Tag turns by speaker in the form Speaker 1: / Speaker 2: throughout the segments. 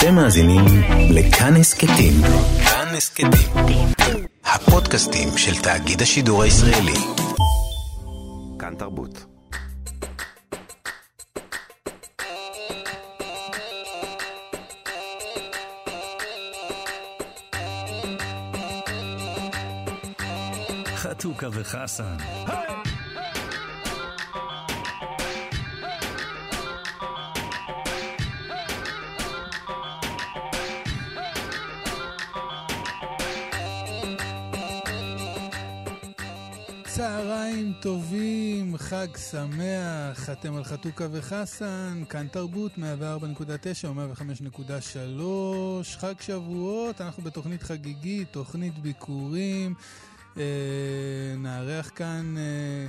Speaker 1: אתם מאזינים לכאן הסכתים. כאן הסכתים. הפודקאסטים של תאגיד השידור הישראלי. כאן תרבות.
Speaker 2: חתוכה וחסן.
Speaker 3: צהריים טובים, חג שמח, אתם על חתוכה וחסן, כאן תרבות 104.9 או 105.3, חג שבועות, אנחנו בתוכנית חגיגית, תוכנית ביקורים, אה, נארח כאן אה,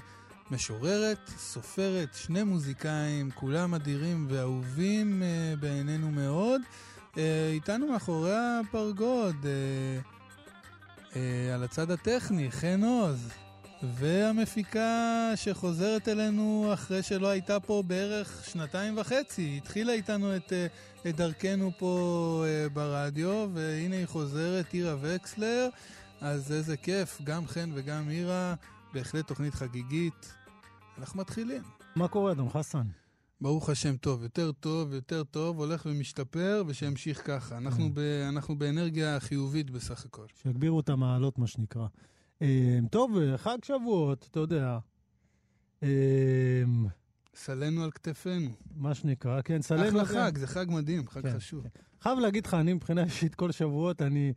Speaker 3: משוררת, סופרת, שני מוזיקאים, כולם אדירים ואהובים אה, בעינינו מאוד. אה, איתנו מאחורי הפרגוד, אה, אה, על הצד הטכני, חן עוז. והמפיקה שחוזרת אלינו אחרי שלא הייתה פה בערך שנתיים וחצי. התחילה איתנו את, אה, את דרכנו פה אה, ברדיו, והנה היא חוזרת, אירה וקסלר. אז איזה כיף, גם חן וגם אירה, בהחלט תוכנית חגיגית. אנחנו מתחילים.
Speaker 4: מה קורה, אדון חסן?
Speaker 3: ברוך השם, טוב, יותר טוב, יותר טוב, הולך ומשתפר, ושימשיך ככה. אנחנו,
Speaker 4: כן.
Speaker 3: ב, אנחנו באנרגיה חיובית בסך הכל.
Speaker 4: שיגבירו את המעלות, מה שנקרא. אה, טוב, חג שבועות, אתה יודע. אה,
Speaker 3: סלנו על כתפינו.
Speaker 4: מה שנקרא, כן, סלנו.
Speaker 3: אחלה. חג, זה חג מדהים, חג
Speaker 4: כן,
Speaker 3: חשוב.
Speaker 4: כן. חייב להגיד לך, אני מבחינה אישית כל שבועות, אני,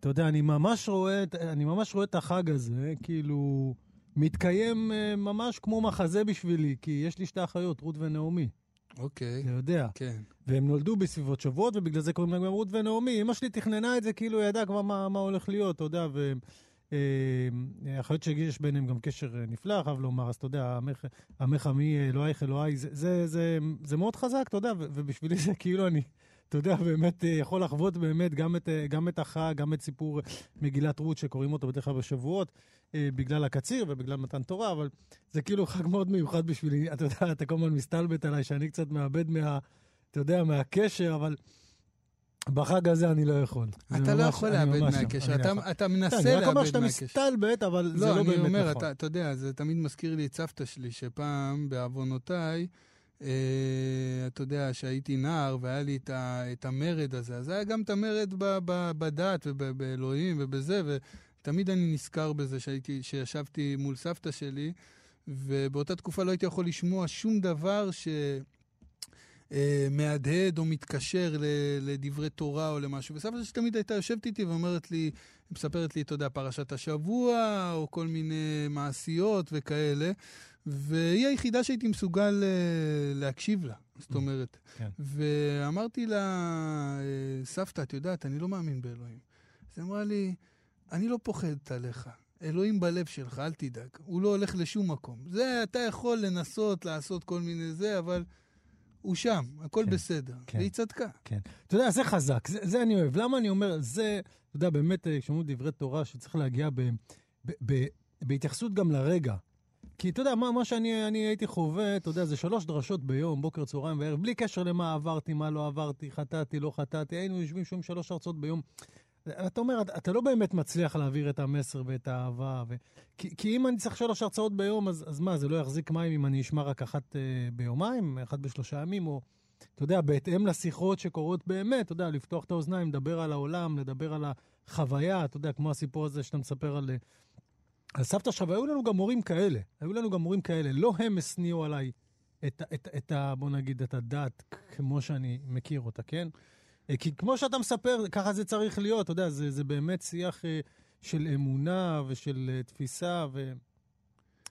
Speaker 4: אתה יודע, אני ממש רואה, אני ממש רואה את החג הזה, כאילו, מתקיים אה, ממש כמו מחזה בשבילי, כי יש לי שתי אחיות, רות ונעמי,
Speaker 3: אוקיי,
Speaker 4: אתה יודע.
Speaker 3: כן.
Speaker 4: והם נולדו בסביבות שבועות, ובגלל זה קוראים להם רות ונעמי. אמא שלי תכננה את זה כאילו היא ידעה כבר מה, מה הולך להיות, אתה יודע, ו... אה, אחיות שיש ביניהם גם קשר אה, נפלא, חייב לומר, אז אתה יודע, עמך- עמי, אלוהיך אלוהי, זה, זה, זה, זה מאוד חזק, אתה יודע, ובשבילי זה כאילו אני, אתה יודע, באמת אה, יכול לחוות באמת גם את, גם את החג, גם את סיפור מגילת רות שקוראים אותו בדרך כלל בשבועות, בגלל הקציר ובגלל מתן תורה, אבל זה כאילו חג מאוד מיוחד בשבילי. אתה יודע, אתה כל הזמן מסתלבט עליי שאני קצת מאבד מה... אתה יודע, מהקשר, אבל בחג הזה אני לא יכול.
Speaker 3: אתה לא יכול לאבד
Speaker 4: לא,
Speaker 3: מהקשר, אתה-
Speaker 4: יכול.
Speaker 3: אתה
Speaker 4: כן,
Speaker 3: מנסה
Speaker 4: אני רק אומר
Speaker 3: לאבד
Speaker 4: שאתה
Speaker 3: מהקשר.
Speaker 4: מסתלבט, אבל זה
Speaker 3: לא,
Speaker 4: לא
Speaker 3: אני
Speaker 4: באמת
Speaker 3: אומר,
Speaker 4: נכון.
Speaker 3: אתה, יודע, זה תמיד מזכיר לי את סבתא שלי, שפעם, בעוונותיי, אה, אתה יודע, שהייתי נער והיה לי את, המרד הזה, אז היה גם את המרד בדת ובאלוהים ובזה, ותמיד אני נזכר בזה שישבתי מול סבתא שלי, ובאותה תקופה לא הייתי יכול לשמוע שום דבר ש... אה, מהדהד או מתקשר ל- לדברי תורה או למשהו. וסבתא שלי תמיד הייתה יושבת איתי ואומרת לי, מספרת לי, אתה יודע, פרשת השבוע, או כל מיני מעשיות וכאלה, והיא היחידה שהייתי מסוגל אה, להקשיב לה, זאת אומרת.
Speaker 4: כן.
Speaker 3: ואמרתי לה, אה, סבתא, את יודעת, אני לא מאמין באלוהים. אז היא אמרה לי, אני לא פוחדת עליך. אלוהים בלב שלך, אל תדאג. הוא לא הולך לשום מקום. זה, אתה יכול לנסות לעשות כל מיני זה, אבל הוא שם, הכל
Speaker 4: כן,
Speaker 3: בסדר.
Speaker 4: כן.
Speaker 3: והיא צדקה.
Speaker 4: כן. אתה יודע, זה חזק, זה, זה אני אוהב. למה אני אומר, זה, אתה יודע, באמת, אה, כשאומרים דברי תורה, שצריך להגיע ב, ב, ב, בהתייחסות גם לרגע. כי אתה יודע, מה, מה שאני אני הייתי חווה, אתה יודע, זה שלוש דרשות ביום, בוקר, צהריים וערב, בלי קשר למה עברתי, מה לא עברתי, חטאתי, לא חטאתי, היינו יושבים שומעים שלוש הרצאות ביום. אתה אומר, אתה, לא באמת מצליח להעביר את המסר ואת האהבה. ו... כי, כי אם אני צריך שלוש הרצאות ביום, אז, אז מה, זה לא יחזיק מים אם אני אשמע רק אחת אה, ביומיים, אחת בשלושה ימים, או, אתה יודע, בהתאם לשיחות שקורות באמת, אתה יודע, לפתוח את האוזניים, לדבר על העולם, לדבר על החוויה, אתה יודע, כמו הסיפור הזה שאתה מספר על, אה, על סבתא שלך, והיו לנו גם מורים כאלה, היו לנו גם מורים כאלה. לא הם השניאו עליי את, ה- את, את ה... בוא נגיד, את הדת כמו שאני מכיר אותה, כן? אה, כי כמו שאתה מספר, ככה זה צריך להיות, אתה יודע, זה, זה באמת שיח אה, של אמונה ושל אה, תפיסה,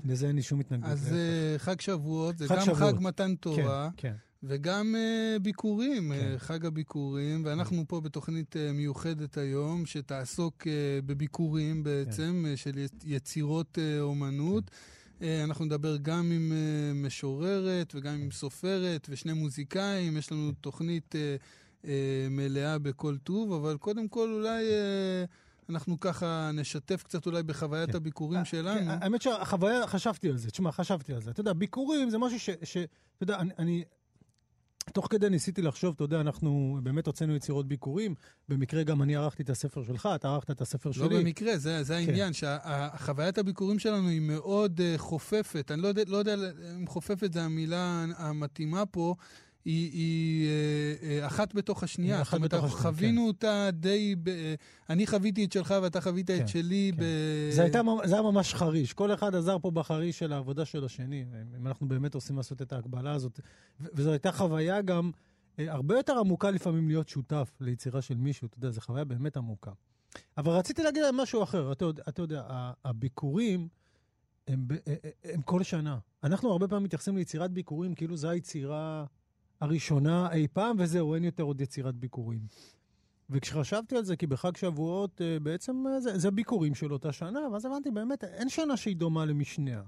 Speaker 4: ולזה אין לי שום התנגדות.
Speaker 3: אז
Speaker 4: להפך.
Speaker 3: אה, חג שבועות, זה
Speaker 4: חג
Speaker 3: גם
Speaker 4: שבועות.
Speaker 3: חג מתן תורה,
Speaker 4: כן, כן.
Speaker 3: וגם אה, ביקורים,
Speaker 4: כן.
Speaker 3: חג הביקורים, ואנחנו פה בתוכנית אה, מיוחדת היום, שתעסוק אה, בביקורים בעצם,
Speaker 4: כן.
Speaker 3: אה, של יצ- יצירות אה, אומנות. אה, אנחנו נדבר גם עם אה, משוררת וגם עם סופרת ושני מוזיקאים, יש לנו תוכנית אה, אה, מלאה בכל טוב, אבל קודם כל אולי אה, אנחנו ככה נשתף קצת אולי בחוויית
Speaker 4: כן.
Speaker 3: הביקורים
Speaker 4: אה,
Speaker 3: שלנו.
Speaker 4: כן, האמת שהחוויה, חשבתי על זה. תשמע, חשבתי על זה. אתה יודע, ביקורים זה משהו ש... ש אתה יודע, אני... אני תוך כדי ניסיתי לחשוב, אתה יודע, אנחנו באמת הוצאנו יצירות ביקורים, במקרה גם אני ערכתי את הספר שלך, אתה ערכת את הספר
Speaker 3: לא
Speaker 4: שלי.
Speaker 3: לא במקרה, זה, זה
Speaker 4: כן.
Speaker 3: העניין, שחוויית הביקורים שלנו היא מאוד uh, חופפת. אני לא יודע, לא יודע אם חופפת זה המילה המתאימה פה. היא, היא אה, אה, אחת בתוך השנייה.
Speaker 4: אחת בתוך השנייה,
Speaker 3: חווינו
Speaker 4: כן.
Speaker 3: אותה די... ב, אני חוויתי את שלך ואתה חווית
Speaker 4: כן,
Speaker 3: את שלי
Speaker 4: כן.
Speaker 3: ב...
Speaker 4: זה, הייתה, זה היה ממש חריש, כל אחד עזר פה בחריש של העבודה של השני, אם אנחנו באמת עושים לעשות את ההקבלה הזאת. וזו הייתה חוויה גם אה, הרבה יותר עמוקה לפעמים להיות שותף ליצירה של מישהו, אתה יודע, זו חוויה באמת עמוקה. אבל רציתי להגיד על משהו אחר, אתה יודע, אתה יודע הביקורים הם, אה, הם כל שנה. אנחנו הרבה פעמים מתייחסים ליצירת ביקורים כאילו זו היצירה הראשונה אי פעם, וזהו, אין יותר עוד יצירת ביקורים. וכשחשבתי על זה, כי בחג שבועות אה, בעצם אה, זה, זה ביקורים של אותה שנה, ואז הבנתי, באמת, אין שנה שהיא דומה למשניה.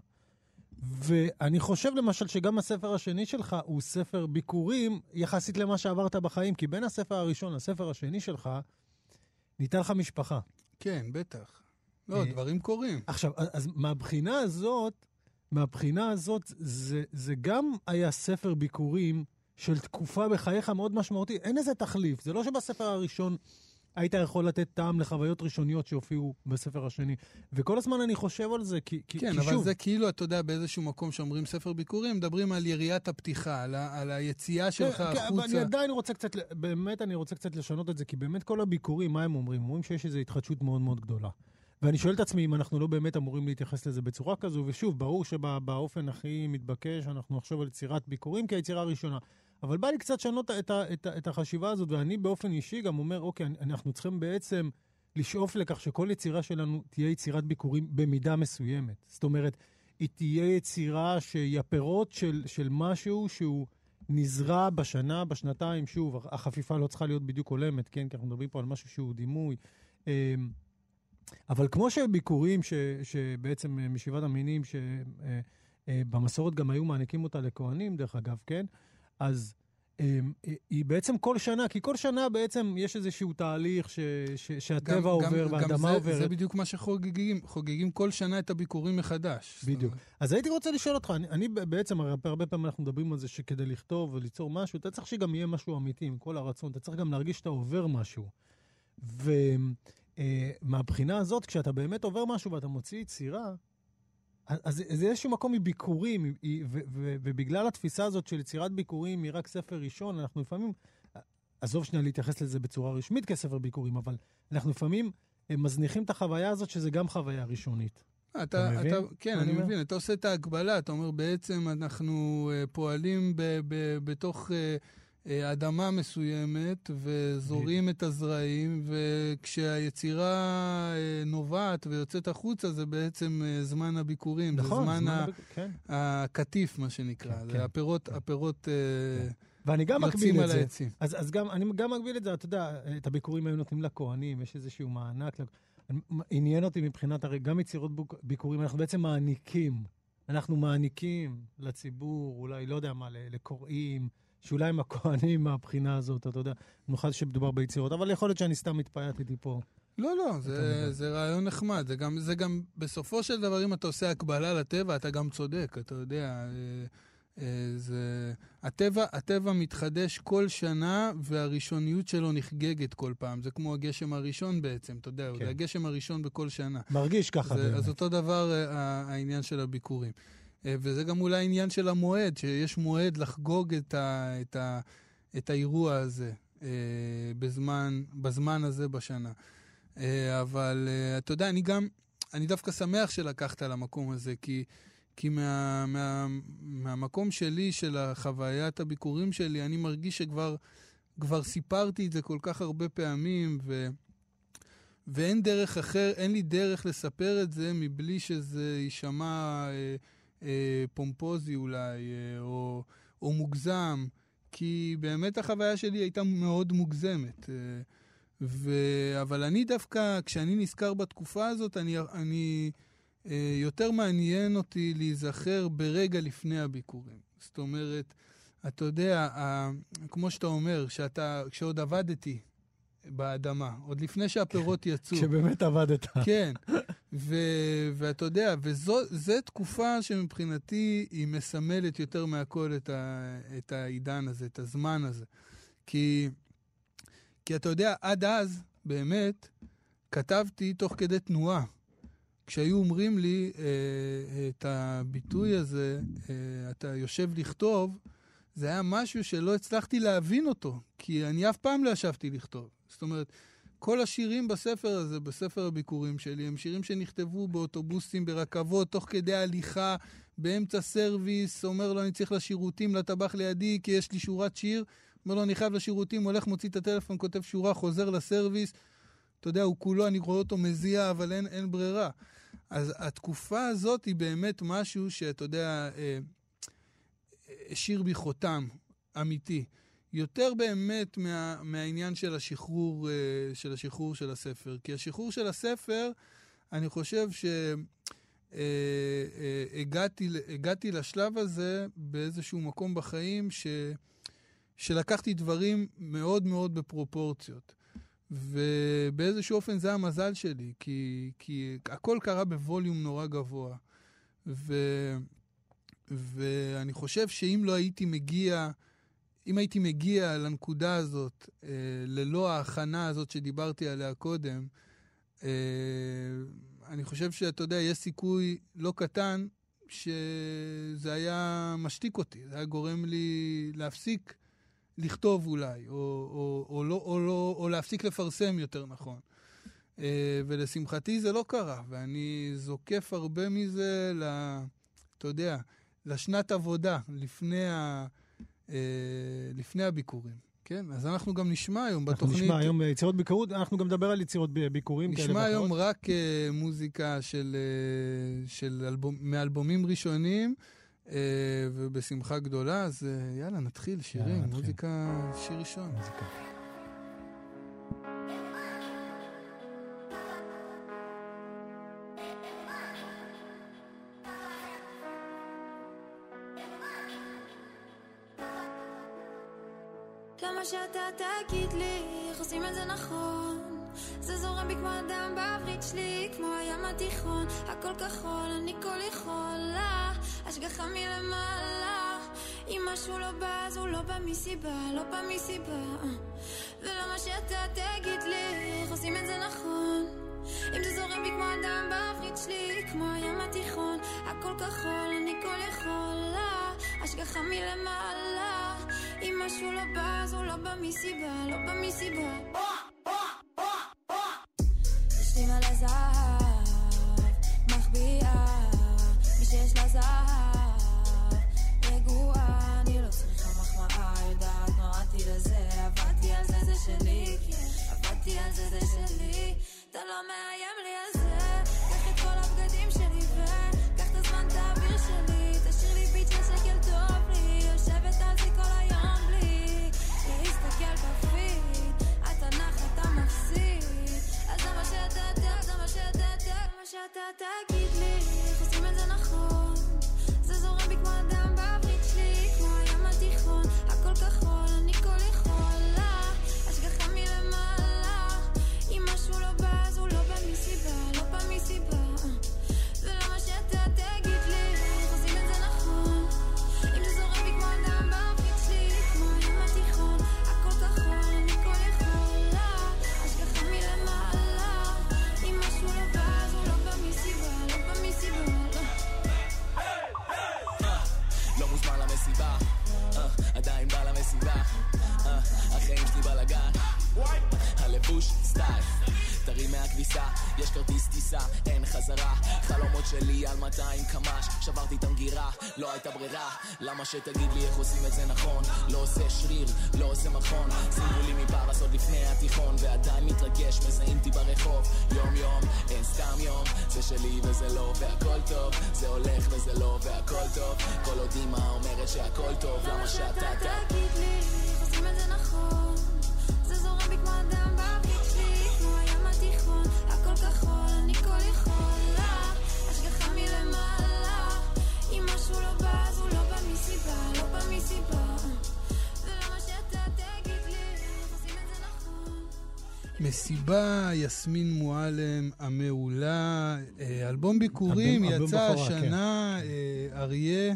Speaker 4: ואני חושב למשל שגם הספר השני שלך הוא ספר ביקורים יחסית למה שעברת בחיים, כי בין הספר הראשון לספר השני שלך, ניתן לך משפחה.
Speaker 3: כן, בטח. לא,
Speaker 4: אה,
Speaker 3: דברים קורים.
Speaker 4: עכשיו, אז אז מהבחינה הזאת, מהבחינה הזאת, זה, זה גם היה ספר ביקורים של תקופה בחייך מאוד משמעותי. אין איזה תחליף. זה לא שבספר הראשון היית יכול לתת טעם לחוויות ראשוניות שהופיעו בספר השני. וכל הזמן אני חושב על זה, כי, כי,
Speaker 3: כן,
Speaker 4: כי
Speaker 3: אבל
Speaker 4: שוב...
Speaker 3: זה כאילו, אתה יודע, באיזשהו מקום שאומרים ספר ביקורים, מדברים על יריית הפתיחה, על, ה, על היציאה שלך
Speaker 4: כן, כן, אבל אני
Speaker 3: החוצה.
Speaker 4: עדיין רוצה קצת, באמת אני רוצה קצת לשנות את זה, כי באמת כל הביקורים, מה הם אומרים? אומרים שיש איזו התחדשות מאוד מאוד גדולה. ואני שואל את עצמי אם אנחנו לא באמת אמורים להתייחס לזה בצורה כזו, ושוב, ברור שבאופן הכי מתבקש אנחנו נחשוב על יצירת ביקורים כיצירה הראשונה. אבל בא לי קצת לשנות את, את, את החשיבה הזאת, ואני באופן אישי גם אומר, אוקיי, אנחנו צריכים בעצם לשאוף לכך שכל יצירה שלנו תהיה יצירת ביקורים במידה מסוימת. זאת אומרת, היא תהיה יצירה שהיא הפירות של, של משהו שהוא נזרע בשנה, בשנתיים, שוב, החפיפה לא צריכה להיות בדיוק הולמת, כן? כי אנחנו מדברים פה על משהו שהוא דימוי. אמ, אבל כמו שביקורים, ש, שבעצם אה, משבעת המינים, שבמסורת גם היו מעניקים אותה לכהנים, דרך אגב, כן? אז אמ, היא בעצם כל שנה, כי כל שנה בעצם יש איזשהו תהליך ש, ש, שהטבע
Speaker 3: גם-
Speaker 4: עובר
Speaker 3: גם-
Speaker 4: והאדמה
Speaker 3: גם זה,
Speaker 4: עוברת.
Speaker 3: זה בדיוק מה שחוגגים, חוגגים כל שנה את הביקורים מחדש.
Speaker 4: בדיוק. אז הייתי רוצה לשאול אותך, אני, אני בעצם, הרי הרבה פעמים אנחנו מדברים על זה שכדי לכתוב וליצור משהו, אתה צריך שגם יהיה משהו אמיתי, עם כל הרצון, אתה צריך גם להרגיש שאתה עובר משהו. ומהבחינה הזאת, כשאתה באמת עובר משהו ואתה מוציא יצירה, אז, אז זה איזשהו מקום מביקורים, ובגלל התפיסה הזאת של יצירת ביקורים היא רק ספר ראשון, אנחנו לפעמים, עזוב שנייה להתייחס לזה בצורה רשמית כספר ביקורים, אבל אנחנו לפעמים אה, מזניחים את החוויה הזאת, שזה גם חוויה ראשונית.
Speaker 3: אתה,
Speaker 4: אתה מבין?
Speaker 3: אתה, כן, אני
Speaker 4: אני אומר?
Speaker 3: מבין, אתה עושה את ההקבלה, אתה אומר בעצם אנחנו אה, פועלים ב, ב, בתוך אה, אדמה מסוימת וזורים את הזרעים, וכשהיצירה אה, נובעת ויוצאת החוצה זה בעצם אה, זמן הביקורים,
Speaker 4: נכון,
Speaker 3: זה זמן ה-
Speaker 4: הביק- כן.
Speaker 3: הקטיף, מה שנקרא.
Speaker 4: כן,
Speaker 3: זה
Speaker 4: כן.
Speaker 3: הפירות, הפירות אה,
Speaker 4: ואני גם מקביל את זה.
Speaker 3: העצים.
Speaker 4: אז, אז גם, אני גם מגביל את זה, אתה יודע, את הביקורים היו נותנים לכהנים, יש איזשהו מענק. עניין אותי מבחינת, הרי גם יצירות ביקורים, אנחנו בעצם מעניקים. אנחנו מעניקים לציבור, אולי, לא יודע מה, לקוראים, שאולי הם הכהנים מהבחינה הזאת, אתה יודע, במיוחד שמדובר ביצירות, אבל יכול להיות שאני סתם התפייטתי פה.
Speaker 3: לא, לא, זה. זה רעיון נחמד. זה גם, זה גם, בסופו של דבר, אם אתה עושה הקבלה לטבע, אתה גם צודק, אתה יודע. אה, אה, זה... הטבע, הטבע מתחדש כל שנה, והראשוניות שלו נחגגת כל פעם. זה כמו הגשם הראשון בעצם, אתה יודע,
Speaker 4: כן.
Speaker 3: זה הגשם הראשון בכל שנה.
Speaker 4: מרגיש ככה
Speaker 3: זה,
Speaker 4: באמת.
Speaker 3: אז אותו דבר אה, העניין של הביקורים. אה, וזה גם אולי עניין של המועד, שיש מועד לחגוג את, ה, את, ה, את האירוע הזה אה, בזמן, בזמן הזה בשנה. אה, אבל אתה יודע, אני גם, אני דווקא שמח שלקחת למקום הזה, כי, כי מה, מה, מהמקום שלי, של חוויית הביקורים שלי, אני מרגיש שכבר כבר סיפרתי את זה כל כך הרבה פעמים, ו... ואין דרך אחר, אין לי דרך לספר את זה מבלי שזה יישמע אה, אה, פומפוזי אולי, אה, או, או מוגזם, כי באמת החוויה שלי הייתה מאוד מוגזמת. אה, ו... אבל אני דווקא, כשאני נזכר בתקופה הזאת, אני, אני אה, יותר מעניין אותי להיזכר ברגע לפני הביקורים. זאת אומרת, אתה יודע, ה... כמו שאתה אומר, שאתה, כשעוד עבדתי באדמה, עוד לפני שהפירות יצאו.
Speaker 4: כשבאמת עבדת.
Speaker 3: כן, ו- ואתה יודע, וזו תקופה שמבחינתי היא מסמלת יותר מהכל את, ה- את העידן הזה, את הזמן הזה. כי, כי אתה יודע, עד אז, באמת, כתבתי תוך כדי תנועה. כשהיו אומרים לי אה, את הביטוי הזה, אה, אתה יושב לכתוב, זה היה משהו שלא הצלחתי להבין אותו, כי אני אף פעם לא ישבתי לכתוב. זאת אומרת, כל השירים בספר הזה, בספר הביקורים שלי, הם שירים שנכתבו באוטובוסים, ברכבות, תוך כדי הליכה, באמצע סרוויס, אומר לו, אני צריך לשירותים, לטבח לידי, כי יש לי שורת שיר. אומר לו, אני חייב לשירותים, הולך, מוציא את הטלפון, כותב שורה, חוזר לסרוויס. אתה יודע, הוא כולו, אני רואה אותו מזיע, אבל אין, אין ברירה. אז התקופה הזאת היא באמת משהו שאתה יודע, אה, השאיר בי חותם אמיתי. יותר באמת מה, מהעניין של השחרור, אה, של השחרור של הספר. כי השחרור של הספר, אני חושב שהגעתי אה, לשלב הזה באיזשהו מקום בחיים ש, שלקחתי דברים מאוד מאוד בפרופורציות. ובאיזשהו אופן זה המזל שלי, כי, כי הכל קרה בווליום נורא גבוה. ו, ואני חושב שאם לא הייתי מגיע, אם הייתי מגיע לנקודה הזאת, אה, ללא ההכנה הזאת שדיברתי עליה קודם, אה, אני חושב שאתה יודע, יש סיכוי לא קטן שזה היה משתיק אותי, זה היה גורם לי להפסיק לכתוב אולי, או, או, או, לא, או, לא, או להפסיק לפרסם יותר נכון. Uh, ולשמחתי זה לא קרה, ואני זוקף הרבה מזה, ל, אתה יודע, לשנת עבודה, לפני, ה, uh, לפני הביקורים. כן, אז אנחנו גם נשמע היום
Speaker 4: אנחנו
Speaker 3: בתוכנית...
Speaker 4: אנחנו נשמע היום יצירות ביקורות, אנחנו גם נדבר על יצירות ביקורים
Speaker 3: כאלה נשמע היום רק uh, מוזיקה של, uh, של אלבום, מאלבומים ראשונים. אה, ובשמחה גדולה, אז אה, יאללה, נתחיל, שירים, מוזיקה, שיר ראשון. מוזיקה. נכון. זה זורם בי כמו הדם בעברית שלי כמו הים התיכון. הכל כחול אני כל יכולה. השגחה מלמעלה. אם משהו לא בא אז הוא לא בא מסיבה לא בא מסיבה. ולמה שאתה תגיד לי איך עושים את זה נכון אם זה זורם בי כמו הדם בעברית שלי כמו הים התיכון. הכל כחול אני כל יכולה. השגחה מלמעלה. אם משהו לא בא אז הוא לא בא מסיבה לא בא מסיבה. יש לי מלא זהב מחביאה. מי שיש לה זהב רגועה. אני לא צריכה מחמאה יודעת נועדתי לזה. עבדתי על זה זה שלי. כן עבדתי על זה זה שלי אתה לא מאיים לי על זה. קח את כל הבגדים שלי וקח את הזמן תעביר שלי. תשאיר לי ביט של שקל טוב לי. יושבת על זה כל היום בלי להסתכל בפיד. נח אתה מפסיד. אז זה מה שאתה זה מה שאתה זה מה שאתה תגיד שלי
Speaker 2: על 200 קמ"ש, שברתי את המגירה, לא הייתה ברירה, למה שתגיד לי איך עושים את זה נכון, לא עושה שריר, לא עושה מכון, שימו לי מפרס עוד לפני התיכון, ועדיין מתרגש, מזהים אותי ברחוב, יום יום, אין סתם יום, זה שלי וזה לא, והכל טוב, זה הולך וזה לא, והכל טוב, כל עוד אמא אומרת שהכל טוב, למה שאתה
Speaker 3: תגיד לי איך עושים את זה נכון, מסיבה, יסמין מועלם המעולה, אה, אלבום ביקורים,
Speaker 4: אלבום- אלבום
Speaker 3: יצא
Speaker 4: בכורה,
Speaker 3: השנה, אה, אריה,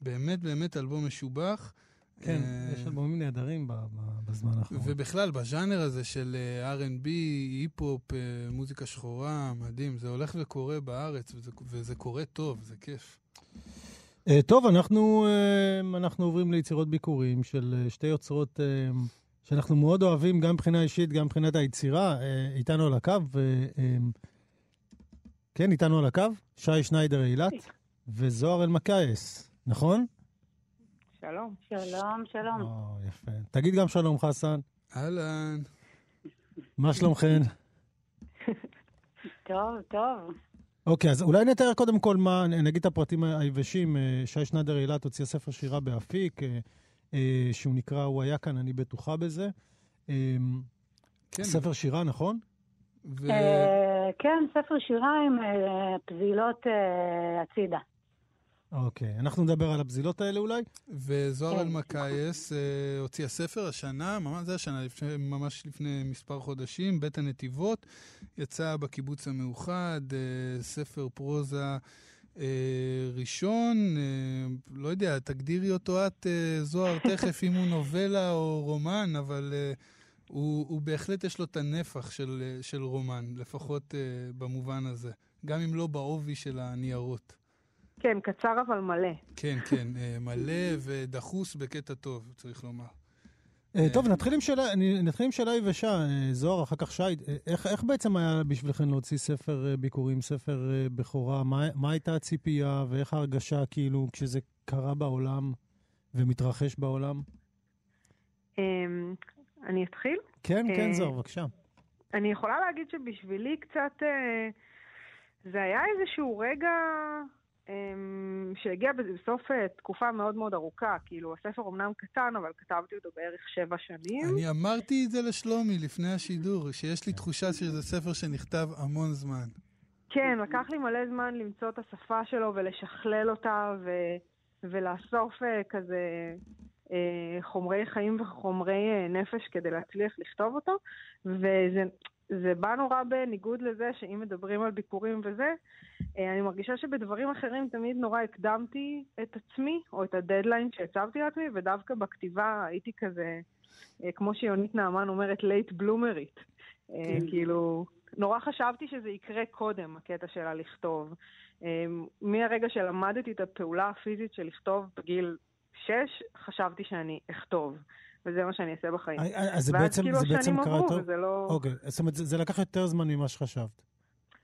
Speaker 3: באמת באמת אלבום משובח.
Speaker 4: כן,
Speaker 3: אה,
Speaker 4: יש אלבומים נהדרים בזמן האחרון.
Speaker 3: ובכלל, בז'אנר הזה של R&B, היפ-הופ, מוזיקה שחורה, מדהים. זה הולך וקורה בארץ, וזה, וזה קורה טוב, זה כיף.
Speaker 4: טוב, אנחנו, אנחנו עוברים ליצירות ביקורים של שתי יוצרות שאנחנו מאוד אוהבים, גם מבחינה אישית, גם מבחינת היצירה. אה, איתנו על הקו, ו, אה, כן, איתנו על הקו, שי שניידר אילת וזוהר אלמקייס, נכון?
Speaker 5: שלום.
Speaker 6: שלום, שלום.
Speaker 4: או, יפה. תגיד גם שלום, חסן.
Speaker 3: אהלן.
Speaker 4: מה שלומכן?
Speaker 6: טוב, טוב.
Speaker 4: אוקיי, אז אולי נתאר קודם כל מה, נגיד את הפרטים היבשים. אה, שי שנדר אילת הוציאה ספר שירה באפיק, אה, שהוא נקרא "הוא היה כאן, אני בטוחה בזה". אה,
Speaker 3: כן,
Speaker 4: ספר שירה, נכון?
Speaker 3: ו...
Speaker 6: אה, כן, ספר שירה עם אה, פזילות אה, הצידה.
Speaker 4: אוקיי, אנחנו נדבר על הפזילות האלה אולי.
Speaker 3: וזוהר
Speaker 6: כן.
Speaker 3: אלמקייס אה, הוציאה ספר השנה, ממש זה השנה, לפני, ממש לפני מספר חודשים, בית הנתיבות, יצא בקיבוץ המאוחד, אה, ספר פרוזה אה, ראשון, אה, לא יודע, תגדירי אותו את, אה, זוהר, תכף, אם הוא נובלה או רומן, אבל אה, הוא, הוא בהחלט יש לו את הנפח של, אה, של רומן, לפחות אה, במובן הזה, גם אם לא בעובי של הניירות.
Speaker 5: כן, קצר אבל מלא.
Speaker 3: כן, כן, אה, מלא ודחוס בקטע טוב, צריך לומר.
Speaker 4: אה, טוב, נתחיל עם שאלה, אני- נתחיל עם שאלה יבשה. אה, זוהר, אחר כך שי. אה, איך, איך בעצם היה בשבילכם להוציא ספר ביקורים, ספר בכורה? מה, מה הייתה הציפייה ואיך ההרגשה כאילו כשזה קרה בעולם ומתרחש בעולם?
Speaker 5: אמ, אני אתחיל?
Speaker 4: כן, כן, זוהר, בבקשה.
Speaker 5: אני יכולה להגיד שבשבילי קצת... זה היה איזשהו רגע שהגיע בסוף אה, תקופה מאוד מאוד ארוכה. כאילו, הספר אומנם קטן, אבל כתבתי אותו בערך שבע שנים.
Speaker 3: אני אמרתי את זה לשלומי לפני השידור, שיש לי תחושה שזה ספר שנכתב המון זמן.
Speaker 5: כן, לקח לי מלא זמן למצוא את השפה שלו ולשכלל אותה ו... ולאסוף אה, כזה אה, חומרי חיים וחומרי נפש כדי להצליח לכתוב אותו. וזה זה בא נורא בניגוד לזה שאם מדברים על ביקורים וזה, אה, אני מרגישה שבדברים אחרים תמיד נורא הקדמתי את עצמי, או את הדדליין שהצבתי לעצמי, ודווקא בכתיבה הייתי כזה, אה, כמו שיונית נעמן אומרת, late bloomer ית. אה, כאילו, נורא חשבתי שזה יקרה קודם, הקטע שלה לכתוב. אה, מהרגע שלמדתי את הפעולה הפיזית של לכתוב בגיל 6, חשבתי שאני אכתוב. וזה מה שאני אעשה בחיים.
Speaker 4: אה, אה, אז זה בעצם,
Speaker 5: כאילו
Speaker 4: זה בעצם
Speaker 5: השנים
Speaker 4: קרה
Speaker 5: עברו? וזה לא...
Speaker 4: אוקיי, זאת אומרת, זה, זה לקח יותר זמן ממה שחשבת.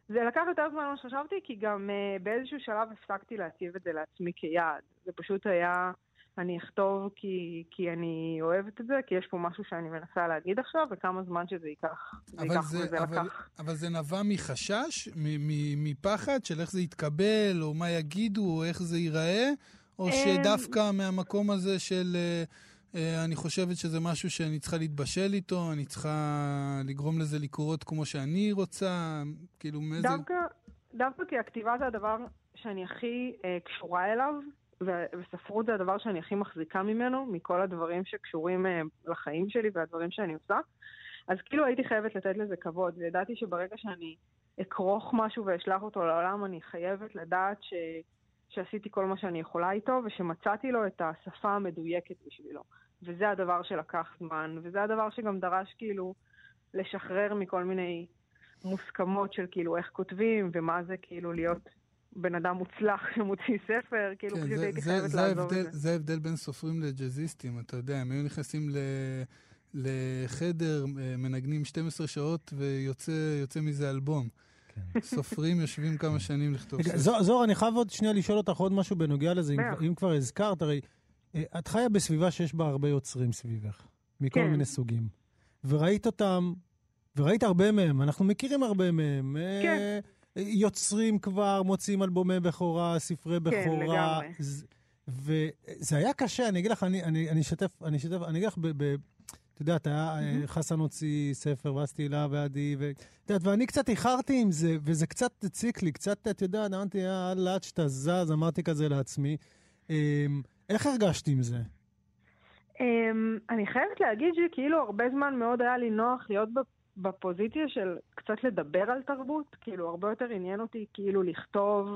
Speaker 5: זה לקח יותר זמן ממה שחשבתי, כי גם uh, באיזשהו שלב הפסקתי להציב את זה לעצמי כיעד. זה פשוט היה, אני אכתוב כי, כי אני אוהבת את זה, כי יש פה משהו שאני מנסה להגיד עכשיו, וכמה זמן שזה ייקח. זה
Speaker 3: אבל
Speaker 5: ייקח,
Speaker 3: זה,
Speaker 5: וזה
Speaker 3: אבל,
Speaker 5: לקח.
Speaker 3: אבל זה נבע מחשש, מ- מ- מפחד של איך זה יתקבל, או מה יגידו, או איך זה ייראה, או שדווקא מהמקום הזה של אה, אני חושבת שזה משהו שאני צריכה להתבשל איתו, אני צריכה לגרום לזה לקרות כמו שאני רוצה, כאילו מאיזה...
Speaker 5: דווקא, דווקא כי הכתיבה זה הדבר שאני הכי uh, קשורה אליו, וספרות זה הדבר שאני הכי מחזיקה ממנו, מכל הדברים שקשורים uh, לחיים שלי והדברים שאני עושה. אז כאילו הייתי חייבת לתת לזה כבוד, וידעתי שברגע שאני אכרוך משהו ואשלח אותו לעולם, אני חייבת לדעת ש... שעשיתי כל מה שאני יכולה איתו, ושמצאתי לו את השפה המדויקת בשבילו. וזה הדבר שלקח זמן, וזה הדבר שגם דרש כאילו לשחרר מכל מיני מוסכמות של כאילו איך כותבים, ומה זה כאילו להיות בן אדם מוצלח שמוציא ספר, כאילו
Speaker 3: כן,
Speaker 5: פשוט
Speaker 3: זה,
Speaker 5: הייתי חייבת
Speaker 3: זה,
Speaker 5: לעזוב
Speaker 3: ההבדל,
Speaker 5: את זה.
Speaker 3: זה ההבדל בין סופרים לג'אזיסטים, אתה יודע, הם היו נכנסים ל, לחדר, אה, מנגנים 12 שעות ויוצא יוצא מזה אלבום. סופרים יושבים כמה שנים לכתוב.
Speaker 4: זוהר, אני חייב עוד שנייה לשאול אותך עוד משהו בנוגע לזה, אם, כבר הזכרת, הרי את חיה בסביבה שיש בה הרבה יוצרים סביבך, מכל
Speaker 5: כן.
Speaker 4: מיני סוגים. וראית אותם, וראית הרבה מהם, אנחנו מכירים הרבה מהם. אה,
Speaker 5: כן.
Speaker 4: יוצרים כבר, מוציאים אלבומי בכורה, ספרי בכורה.
Speaker 5: לגמרי.
Speaker 4: ז- וזה היה קשה, אני אגיד לך, אני, אני, אני אשתף, אני אשתף, אני אגיד לך, ב, ב, את יודעת, היה, אה, חסן הוציא ספר, ואז תהילה ועדי, ואת יודעת, ואני קצת איחרתי עם זה, וזה קצת הציק לי, קצת, את יודעת, אמרתי, יאללה, עד שאתה זז, אמרתי כזה לעצמי. איך הרגשתי עם זה?
Speaker 5: Um, אני חייבת להגיד שכאילו הרבה זמן מאוד היה לי נוח להיות בפוזיציה של קצת לדבר על תרבות, כאילו הרבה יותר עניין אותי כאילו לכתוב,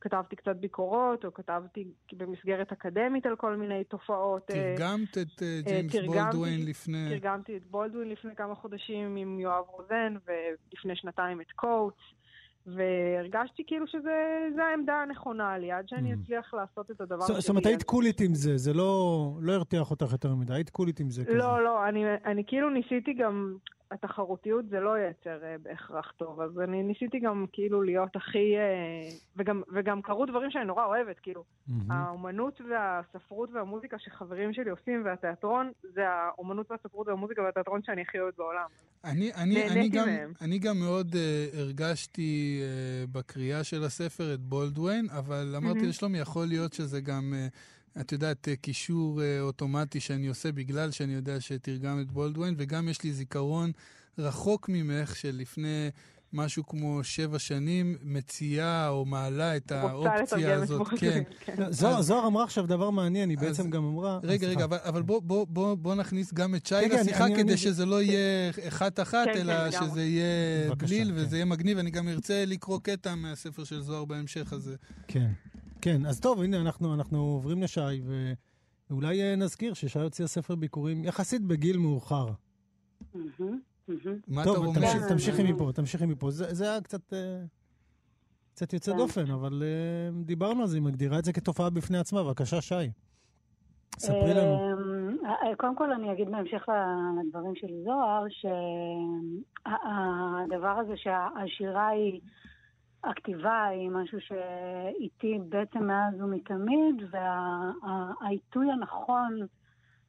Speaker 5: כתבתי קצת ביקורות, או כתבתי במסגרת אקדמית על כל מיני תופעות.
Speaker 3: אה, תרגמת את אה, ג'יימס בולדווין לפני...
Speaker 5: תרגמתי את בולדווין לפני כמה חודשים עם יואב רוזן, ולפני שנתיים את קואוץ. והרגשתי כאילו שזו העמדה הנכונה לי, עד שאני mm. אצליח לעשות את הדבר הזה.
Speaker 4: זאת אומרת, היית קולית עם זה, זה לא, לא הרתיח אותך יותר מדי, היית קולית עם זה כזה.
Speaker 5: לא, לא, אני, אני כאילו ניסיתי גם, התחרותיות זה לא ייצר uh, בהכרח טוב, אז אני ניסיתי גם כאילו להיות הכי... Uh, וגם, וגם קרו דברים שאני נורא אוהבת, כאילו, mm-hmm. האומנות והספרות והמוזיקה שחברים שלי עושים, והתיאטרון, זה האומנות והספרות והמוזיקה והתיאטרון שאני הכי אוהבת בעולם.
Speaker 3: אני, אני, אני, גם, אני גם מאוד uh, הרגשתי uh, בקריאה של הספר את בולדווין, אבל אמרתי mm-hmm. לשלומי, יכול להיות שזה גם... Uh, את יודעת, קישור אה, אוטומטי שאני עושה בגלל שאני יודע שתרגם את בולדווין, וגם יש לי זיכרון רחוק ממך של לפני משהו כמו שבע שנים מציעה או מעלה את האופציה הזאת. כן.
Speaker 4: כן. זוהר אמרה עכשיו דבר מעניין, היא בעצם גם אמרה...
Speaker 3: רגע, רגע, אבל בוא נכניס גם את שי כן, כן, לשיחה כדי שזה לא יהיה אחת-אחת, אלא שזה יהיה בליל וזה יהיה מגניב. אני גם ארצה לקרוא קטע מהספר של זוהר בהמשך הזה.
Speaker 4: כן. כן, אז טוב, הנה, אנחנו, אנחנו עוברים לשי, ואולי אה, נזכיר ששי הוציאה ספר ביקורים יחסית בגיל מאוחר.
Speaker 3: מה אתה אומר? טוב,
Speaker 4: תמשיכי מפה, תמשיכי מפה. זה היה קצת... אה, קצת יוצא כן. דופן, אבל uh, דיברנו על זה, היא מגדירה את זה כתופעה בפני עצמה. בבקשה, שי. ספרי לנו.
Speaker 6: קודם כל אני אגיד בהמשך לדברים של זוהר, שהדבר הזה שהשירה היא הכתיבה היא משהו שאיתי בעצם מאז ומתמיד, והעיתוי וה, הנכון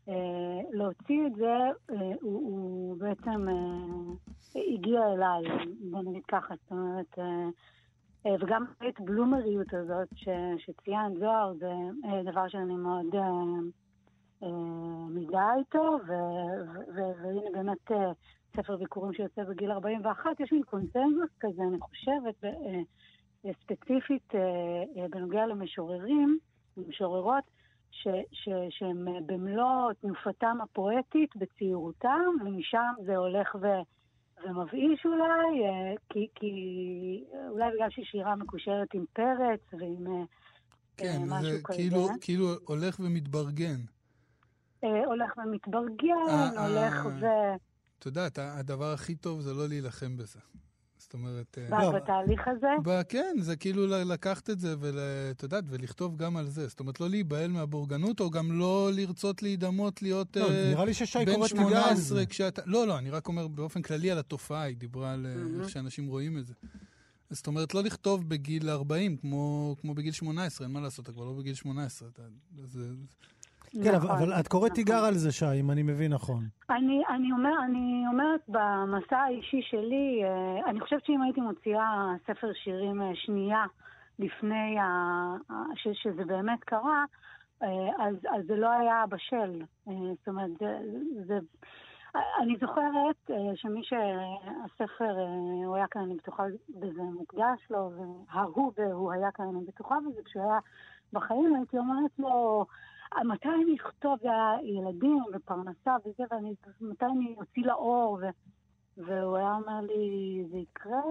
Speaker 6: אה, להוציא את זה אה, הוא, הוא בעצם אה, הגיע אליי, בוא נגיד ככה, זאת אומרת, אה, אה, וגם את בלומריות הזאת ש, שציינת זוהר, זה אה, דבר שאני מאוד אה, אה, מזדהה איתו, והנה באמת... אה, ספר ביקורים שיוצא בגיל 41, יש מין קונצנזוס כזה, אני חושבת, אה, אה, ספציפית אה, בנוגע למשוררים, משוררות, ש, ש, שהם במלוא תנופתם הפואטית בצעירותם, ומשם זה הולך ו, ומבאיש אולי, כי, כי אולי בגלל ששירה מקושרת עם פרץ ועם
Speaker 3: כן, משהו זה כזה. כאילו, כאילו הולך ומתברגן.
Speaker 6: הולך ומתברגן, הולך ו...
Speaker 3: את יודעת, הדבר הכי טוב זה לא להילחם בזה. זאת אומרת...
Speaker 6: מה, לא, בתהליך הזה?
Speaker 3: כן, זה כאילו לקחת את זה, ואת יודעת, ולכתוב גם על זה. זאת אומרת, לא להיבהל מהבורגנות, או גם לא לרצות להידמות להיות
Speaker 4: לא, uh, נראה לי ששי בן 18
Speaker 3: כשאתה... לא, לא, אני רק אומר באופן כללי על התופעה, היא דיברה על mm-hmm. איך שאנשים רואים את זה. זאת אומרת, לא לכתוב בגיל 40 כמו, כמו בגיל 18, אין מה לעשות, אתה כבר לא בגיל 18. אתה, זה,
Speaker 4: כן, נכון, אבל את קוראת נכון. תיגר על זה, שי, אם אני מבין נכון.
Speaker 6: אני, אני, אומר, אני אומרת, במסע האישי שלי, אה, אני חושבת שאם הייתי מוציאה ספר שירים אה, שנייה לפני ש, שזה באמת קרה, אה, אז, אז זה לא היה בשל. זאת אומרת, זה... זה אני זוכרת שמי שהספר, הוא היה כאן, אני בטוחה בזה מוקדש לו, וההוא והוא היה כאן, אני בטוחה בזה, כשהוא היה בחיים, הייתי אומרת לו, מתי אני אכתוב ילדים ופרנסה וזה, ומתי אני אוציא לאור, ו... והוא היה אומר לי, זה יקרה,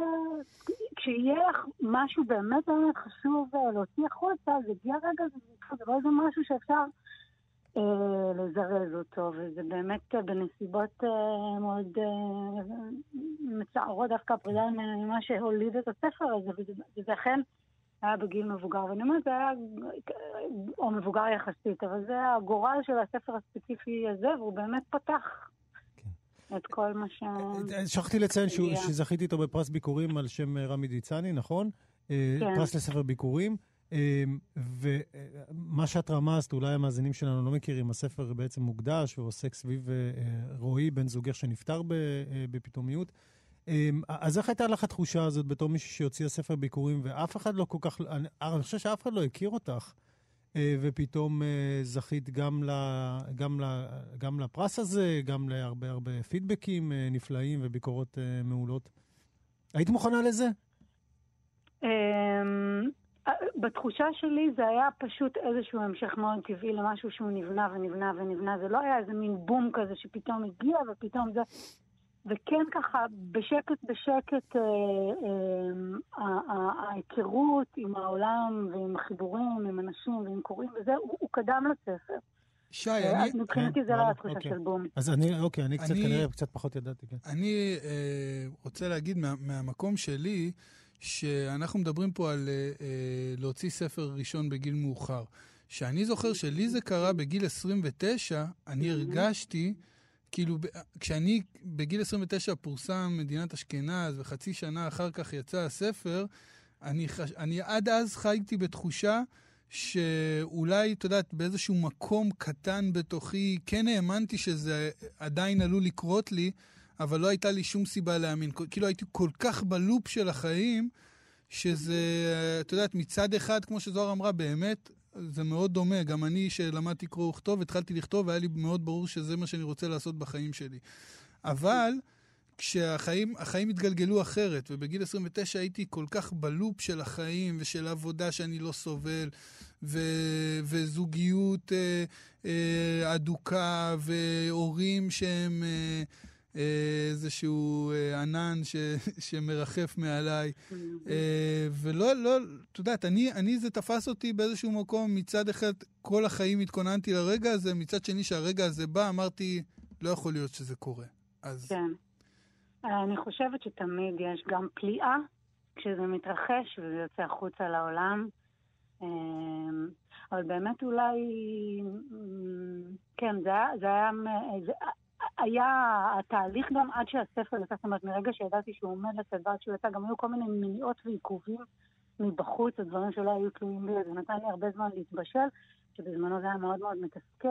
Speaker 6: כשיהיה לך משהו באמת באמת חשוב אה, להוציא החוצה, זה הגיע רגע, זה לא איזה משהו שאפשר אה, לזרז אותו, וזה באמת אה, בנסיבות אה, מאוד אה, מצערות, דווקא הפרידה ממה שהוליד את הספר הזה, וזה אכן... היה בגיל מבוגר, ואני אומרת, זה היה, או מבוגר יחסית, אבל זה הגורל של הספר הספציפי הזה, והוא באמת פתח כן. את כל מה ש...
Speaker 4: שכחתי לציין שזכיתי איתו בפרס ביקורים על שם רמי דיצני, נכון? אה, כן. פרס לספר ביקורים. אה, ומה שאת רמזת, אולי המאזינים שלנו לא מכירים, הספר בעצם מוקדש ועוסק סביב אה, רועי, בן זוגך שנפטר בפתאומיות. אמ, אז איך הייתה לך התחושה הזאת בתור מישהי שהוציאה ספר ביקורים, ואף אחד לא כל כך, אני, אני חושב שאף אחד לא הכיר אותך, אה, ופתאום אה, זכית גם, ל, גם, ל, גם לפרס הזה, גם להרבה הרבה פידבקים אה, נפלאים וביקורות מעולות. היית מוכנה לזה?
Speaker 6: אמ, בתחושה שלי זה היה פשוט איזשהו המשך מאוד טבעי למשהו שהוא נבנה ונבנה ונבנה. זה לא היה איזה מין בום כזה שפתאום הגיע ופתאום זה... וכן ככה, בשקט בשקט, אה, אה, ההיכרות עם העולם ועם החיבורים, עם אנשים ועם קוראים וזה, הוא, הוא קדם לספר.
Speaker 3: שי,
Speaker 6: אה,
Speaker 3: אני...
Speaker 6: מבחינתי
Speaker 4: כן,
Speaker 6: זה לא
Speaker 4: וואלה,
Speaker 6: התחושה
Speaker 4: אוקיי.
Speaker 6: של בום.
Speaker 4: אז אני, אוקיי, אני קצת כנראה קצת פחות ידעתי, כן.
Speaker 3: אני אה, רוצה להגיד מה, מהמקום שלי, שאנחנו מדברים פה על אה, אה, להוציא ספר ראשון בגיל מאוחר. שאני זוכר שלי זה קרה בגיל 29, אני הרגשתי, כאילו, כשאני בגיל 29 פורסם מדינת אשכנז, וחצי שנה אחר כך יצא הספר, אני, חש... אני עד אז חייתי בתחושה שאולי, את יודעת, באיזשהו מקום קטן בתוכי, כן האמנתי שזה עדיין עלול לקרות לי, אבל לא הייתה לי שום סיבה להאמין. כאילו הייתי כל כך בלופ של החיים, שזה, את יודעת, מצד אחד, כמו שזוהר אמרה, באמת, זה מאוד דומה. גם אני, שלמדתי קרוא וכתוב, התחלתי לכתוב, והיה לי מאוד ברור שזה מה שאני רוצה לעשות בחיים שלי. אבל כשהחיים החיים התגלגלו אחרת, ובגיל 29 הייתי כל כך בלופ של החיים ושל עבודה שאני לא סובל, ו, וזוגיות אה, אה, אדוקה, והורים שהם אה, איזשהו אה, ענן ש, שמרחף מעליי. אה, ולא, לא, את יודעת, אני, אני, זה תפס אותי באיזשהו מקום, מצד אחד כל החיים התכוננתי לרגע הזה, מצד שני שהרגע הזה בא, אמרתי, לא יכול להיות שזה קורה. אז...
Speaker 6: כן. אני חושבת שתמיד יש גם פליאה כשזה מתרחש וזה יוצא החוצה לעולם. אבל באמת אולי, כן, זה היה, זה היה, היה התהליך גם עד שהספר יצא, זאת אומרת, מרגע שידעתי שהוא עומד לצאת ועד שהוא יצא, גם היו כל מיני מניעות ועיכובים מבחוץ, הדברים שלא היו תלויים בי, זה נתן לי הרבה זמן להתבשל, שבזמנו זה היה מאוד מאוד מתסכל,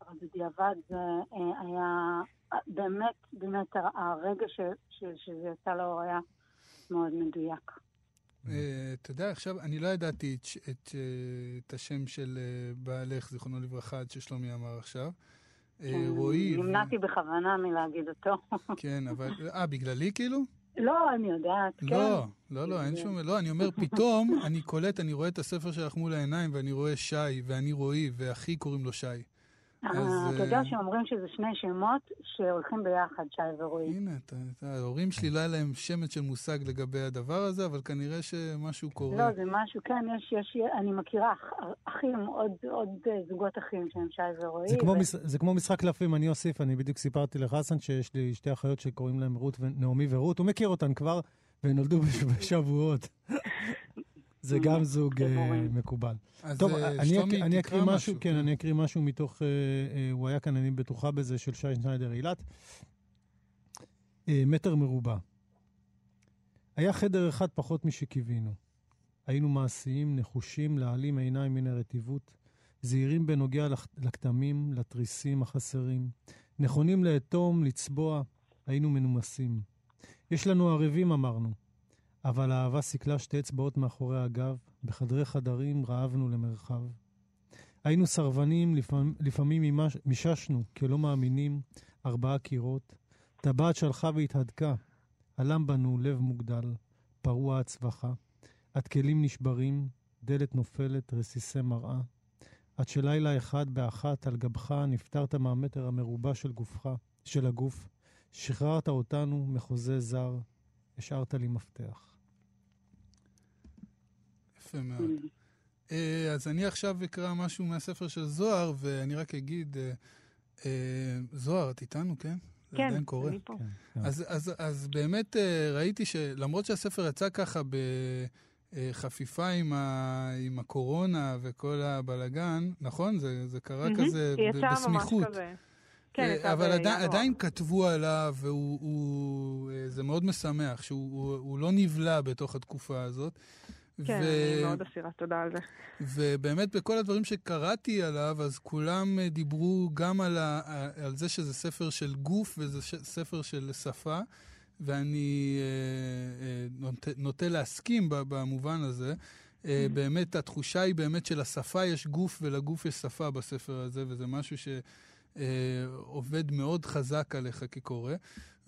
Speaker 6: אבל בדיעבד זה אה, היה באמת, באמת הרגע ש, ש, שזה יצא לאור היה מאוד מדויק.
Speaker 3: אה, אתה יודע, עכשיו, אני לא ידעתי את, אה, השם של אה, בעלך, זיכרונו לברכה, עד ששלומי אמר עכשיו. אה, רועי. ו-
Speaker 6: נמנעתי בכוונה מלהגיד אותו.
Speaker 3: כן, אבל... אה, בגללי כאילו?
Speaker 6: לא, אני יודעת, כן.
Speaker 3: לא, לא, לא, אין שום... לא, אני אומר, פתאום אני קולט, אני רואה את הספר שלך מול העיניים, ואני רואה שי, ואני רועי, ואחי קוראים לו שי.
Speaker 6: אה, אתה
Speaker 3: אה,
Speaker 6: יודע שאומרים שזה שני שמות שהולכים ביחד, שי ורועי.
Speaker 3: הנה, ההורים שלי לא היה להם שמץ של מושג לגבי הדבר הזה, אבל כנראה שמשהו קורה.
Speaker 6: לא, זה משהו, כן, יש, יש, אני מכירה אח- אחים, עוד, עוד אה, זוגות אחים שהם שי ורועי.
Speaker 4: זה כמו,
Speaker 6: ו-
Speaker 4: מש... זה כמו משחק קלפים, אני אוסיף, אני בדיוק סיפרתי לחסן שיש לי שתי אחיות שקוראים להן רות ונעמי ורות, הוא מכיר אותן כבר, והן נולדו בש- בשבועות. זה גם זוג אה. מקובל. טוב,
Speaker 3: אה,
Speaker 4: אני, אקריא משהו, כן,
Speaker 3: כן.
Speaker 4: אני אקריא משהו מתוך, אה, הוא היה כאן, אני בטוחה בזה, של שי שניידר אילת. מטר מרובע. היה חדר אחד פחות משקיווינו. היינו מעשיים, נחושים, להעלים עיניים מן הרטיבות, זהירים בנוגע לכתמים, לתריסים החסרים, נכונים לאטום, לצבוע, היינו מנומסים. יש לנו ערבים, אמרנו, אבל האהבה סיכלה שתי אצבעות מאחורי הגב, בחדרי חדרים רעבנו למרחב. היינו סרבנים, לפעמים, לפעמים מיששנו, כלא מאמינים, ארבעה קירות. טבעת שלחה והתהדקה, עלם בנו לב מוגדל, פרוע הצווחה. עד כלים נשברים, דלת נופלת, רסיסי מראה. עד שלילה אחד באחת על גבך נפטרת מהמטר המרובע של גופך, של הגוף. שחררת אותנו מחוזה זר, השארת לי מפתח.
Speaker 3: יפה מאוד. אה, אז אני עכשיו אקרא משהו מהספר של זוהר, ואני רק אגיד, אה, אה, זוהר, את איתנו, כן? זה
Speaker 6: כן,
Speaker 3: עדיין קורה.
Speaker 6: אני פה.
Speaker 4: כן, כן.
Speaker 3: אז, אז, אז באמת ראיתי שלמרות שהספר יצא ככה בחפיפה עם, ה, עם הקורונה וכל הבלגן, נכון? זה, זה קרה
Speaker 5: מהמם.
Speaker 3: כזה ב-
Speaker 5: יצא ממש
Speaker 3: בסמיכות.
Speaker 5: כזה. כן,
Speaker 3: אבל עדיין. עדיין כתבו עליו, והוא, הוא, זה מאוד משמח שהוא הוא, הוא לא נבלע בתוך התקופה הזאת.
Speaker 5: כן, אני מאוד אסירת תודה על זה.
Speaker 3: ובאמת בכל הדברים שקראתי עליו, אז כולם אה, דיברו גם על, ה, על זה שזה ספר של גוף וזה ש, ספר של שפה, ואני אה, אה, נוטה, נוטה להסכים במובן הזה. אה, באמת, התחושה היא באמת שלשפה יש גוף ולגוף יש שפה בספר הזה, וזה משהו שעובד מאוד חזק עליך כקורא.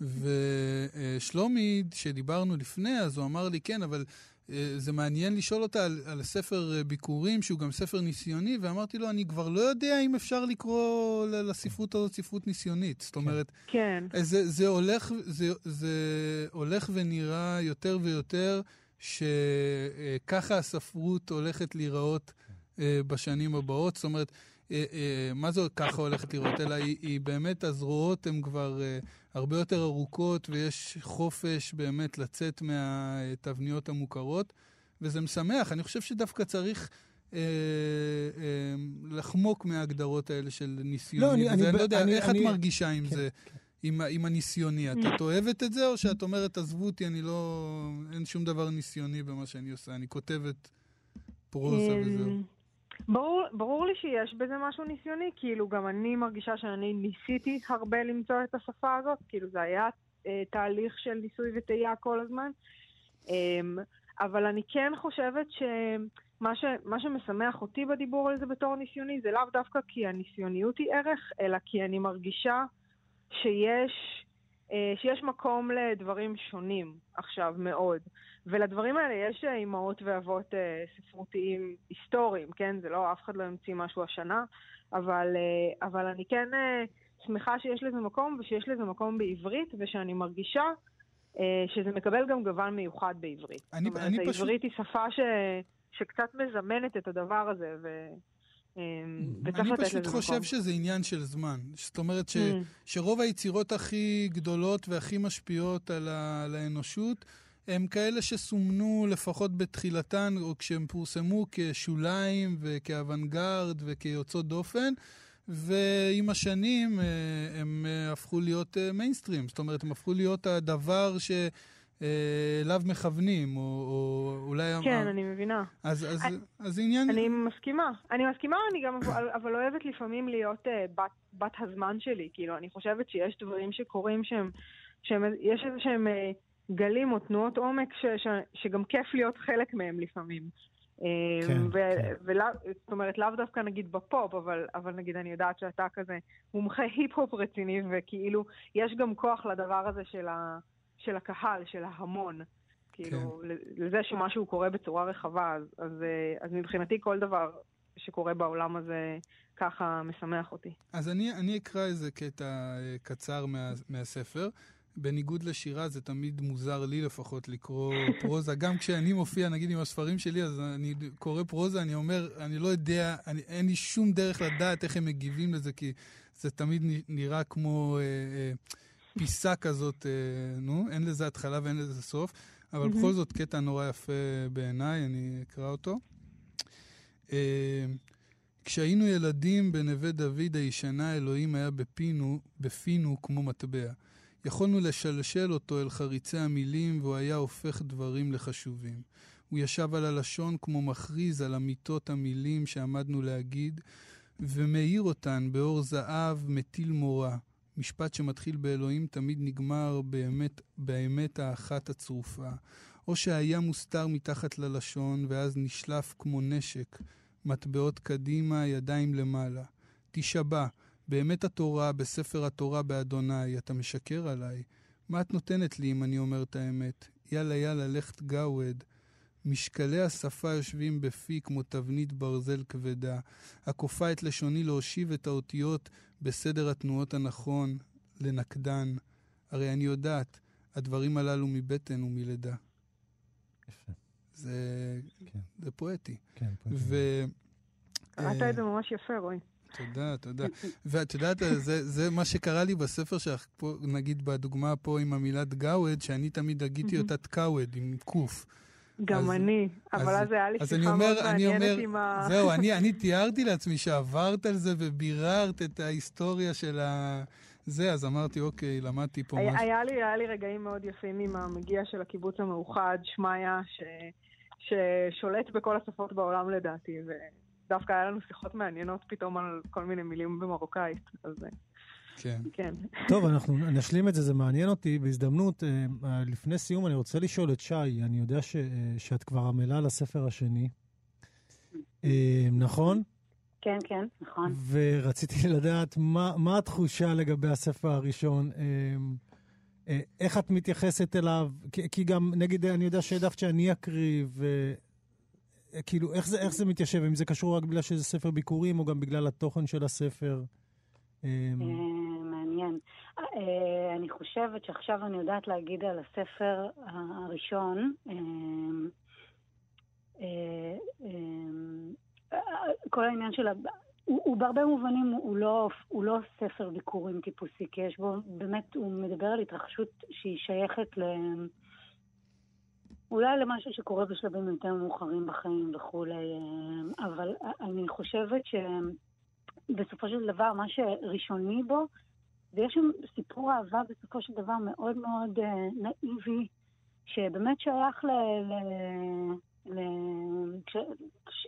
Speaker 3: ושלומי, שדיברנו לפני, אז הוא אמר לי, כן, אבל זה מעניין לשאול אותה על, על ספר אה, ביקורים, שהוא גם ספר ניסיוני, ואמרתי לו, אני כבר לא יודע אם אפשר לקרוא לספרות הזאת ספרות ניסיונית. זאת אומרת,
Speaker 5: כן.
Speaker 3: אה, זה, זה, הולך, זה, זה הולך ונראה יותר ויותר שככה הספרות הולכת להיראות בשנים הבאות. זאת אומרת, מה זה ככה הולכת לראות? אלא היא, היא באמת, הזרועות הן כבר הרבה יותר ארוכות, ויש חופש באמת לצאת מהתבניות המוכרות, וזה משמח. אני חושב שדווקא צריך... אה, אה, לחמוק מההגדרות האלה של ניסיוני. לא, אני, אני, אני לא יודע, אני, איך אני, את מרגישה עם כן, זה, כן. עם, עם הניסיוני? את אוהבת את זה, או שאת אומרת, עזבו אותי, אני לא... אין שום דבר ניסיוני במה שאני עושה, אני כותבת פרוזה
Speaker 5: אמ,
Speaker 3: וזהו.
Speaker 5: ברור, ברור לי שיש בזה משהו ניסיוני, כאילו גם אני מרגישה שאני ניסיתי הרבה למצוא את השפה הזאת, כאילו זה היה אה, תהליך של ניסוי וטעייה כל הזמן, אה, אבל אני כן חושבת שמה ש, שמשמח אותי בדיבור על זה בתור ניסיוני זה לאו דווקא כי הניסיוניות היא ערך, אלא כי אני מרגישה שיש, שיש מקום לדברים שונים עכשיו מאוד. ולדברים האלה יש אה, אימהות ואבות אה, ספרותיים היסטוריים, כן? זה לא, אף אחד לא המציא משהו השנה, אבל, אה, אבל אני כן אה, שמחה שיש לזה מקום, ושיש לזה מקום בעברית, ושאני מרגישה אה, שזה מקבל גם גוון מיוחד בעברית. אני, זאת אומרת, אני העברית פשוט... היא שפה ש, שקצת מזמנת את הדבר הזה, ו... אה,
Speaker 3: אני פשוט חושב מקום. שזה עניין של זמן. זאת אומרת ש, mm. שרוב היצירות הכי גדולות והכי משפיעות על, ה, על האנושות, הם כאלה שסומנו לפחות בתחילתן, או כשהם פורסמו כשוליים וכאוונגרד וכיוצאות דופן, ועם השנים אה, הם אה, הפכו להיות מיינסטרים. אה, זאת אומרת, הם הפכו להיות הדבר ש... אליו מכוונים, או, או אולי...
Speaker 5: כן, אמר... אני מבינה.
Speaker 3: אז, אז, אני, אז עניין...
Speaker 5: אני מסכימה. אני מסכימה, אני גם אבל, אבל אוהבת לפעמים להיות uh, בת, בת הזמן שלי. כאילו, אני חושבת שיש דברים שקורים שהם... שהם יש איזה שהם... Uh, גלים או תנועות עומק ש, ש, שגם כיף להיות חלק מהם לפעמים. כן, ו- כן. ולא, זאת אומרת, לאו דווקא נגיד בפופ, אבל, אבל נגיד אני יודעת שאתה כזה מומחה היפ-הופ רציני, וכאילו, יש גם כוח לדבר הזה של, ה, של הקהל, של ההמון. כאילו, כן. לזה שמשהו קורה בצורה רחבה, אז, אז, אז מבחינתי כל דבר שקורה בעולם הזה ככה משמח אותי.
Speaker 3: אז אני, אני אקרא איזה קטע אה, קצר מה, מהספר. בניגוד לשירה, זה תמיד מוזר לי לפחות לקרוא פרוזה. גם כשאני מופיע, נגיד, עם הספרים שלי, אז אני קורא פרוזה, אני אומר, אני לא יודע, אני, אין לי שום דרך לדעת איך הם מגיבים לזה, כי זה תמיד נראה כמו אה, אה, פיסה כזאת, אה, נו, אין לזה התחלה ואין לזה סוף. אבל mm-hmm. בכל זאת, קטע נורא יפה בעיניי, אני אקרא אותו. אה, כשהיינו ילדים בנווה דוד הישנה, אלוהים היה בפינו, בפינו כמו מטבע. יכולנו לשלשל אותו אל חריצי המילים, והוא היה הופך דברים לחשובים. הוא ישב על הלשון כמו מכריז על אמיתות המילים שעמדנו להגיד, ומאיר אותן באור זהב מטיל מורה. משפט שמתחיל באלוהים תמיד נגמר באמת, באמת האחת הצרופה. או שהיה מוסתר מתחת ללשון, ואז נשלף כמו נשק, מטבעות קדימה, ידיים למעלה. תשבע, באמת התורה, בספר התורה באדוני, אתה משקר עליי. מה את נותנת לי אם אני אומר את האמת? יאללה יאללה, לך תגאווד. משקלי השפה יושבים בפי כמו תבנית ברזל כבדה, הכופה את לשוני להושיב את האותיות בסדר התנועות הנכון, לנקדן. הרי אני יודעת, הדברים הללו מבטן ומלידה.
Speaker 4: יפה.
Speaker 3: זה, כן. זה פואטי.
Speaker 4: כן, פואטי.
Speaker 5: ו... קראת את זה ממש יפה, רועי.
Speaker 3: תודה, תודה. ואת יודעת, זה, זה מה שקרה לי בספר שלך, פה, נגיד בדוגמה פה עם המילת גאווד, שאני תמיד הגיתי אותה תקאווד, עם קוף.
Speaker 5: גם אז, אני, אבל אז היה לי שיחה מאוד מעניינת עם ה...
Speaker 3: זהו, אני, אני תיארתי לעצמי שעברת על זה וביררת את ההיסטוריה של ה... זה, אז אמרתי, אוקיי, למדתי פה
Speaker 5: היה, משהו. היה לי, היה לי רגעים מאוד יפים עם המגיע של הקיבוץ המאוחד, שמעיה, ש... ששולט בכל השפות בעולם לדעתי, ו... דווקא היה לנו שיחות מעניינות פתאום על כל מיני מילים במרוקאית, אז... אה,
Speaker 3: כן.
Speaker 5: כן.
Speaker 4: טוב, אנחנו נשלים את זה, זה מעניין אותי. בהזדמנות, אה, לפני סיום, אני רוצה לשאול את שי, אני יודע ש, אה, שאת כבר עמלה לספר השני, נכון?
Speaker 6: כן, כן, נכון.
Speaker 4: ורציתי לדעת מה, מה התחושה לגבי הספר הראשון. אה, איך את מתייחסת אליו? כי, כי גם, נגיד, אני יודע שהעדפת שאני אקריב, אה, כאילו, איך זה, איך זה מתיישב? אם זה קשור רק בגלל שזה ספר ביקורים, או גם בגלל התוכן של הספר?
Speaker 6: אה, מעניין. אה, אני חושבת שעכשיו אני יודעת להגיד על הספר הראשון. אה, כל העניין של... הוא, הוא בהרבה מובנים, הוא לא, הוא לא ספר ביקורים טיפוסי, כי יש בו, באמת, הוא מדבר על התרחשות שהיא שייכת ל... אולי למשהו שקורה בשלבים יותר מאוחרים בחיים וכולי, אבל אני חושבת שבסופו של דבר, מה שראשוני בו, ויש שם סיפור אהבה בסופו של דבר מאוד מאוד נאיבי, שבאמת שייך ל... ל... ל... ש...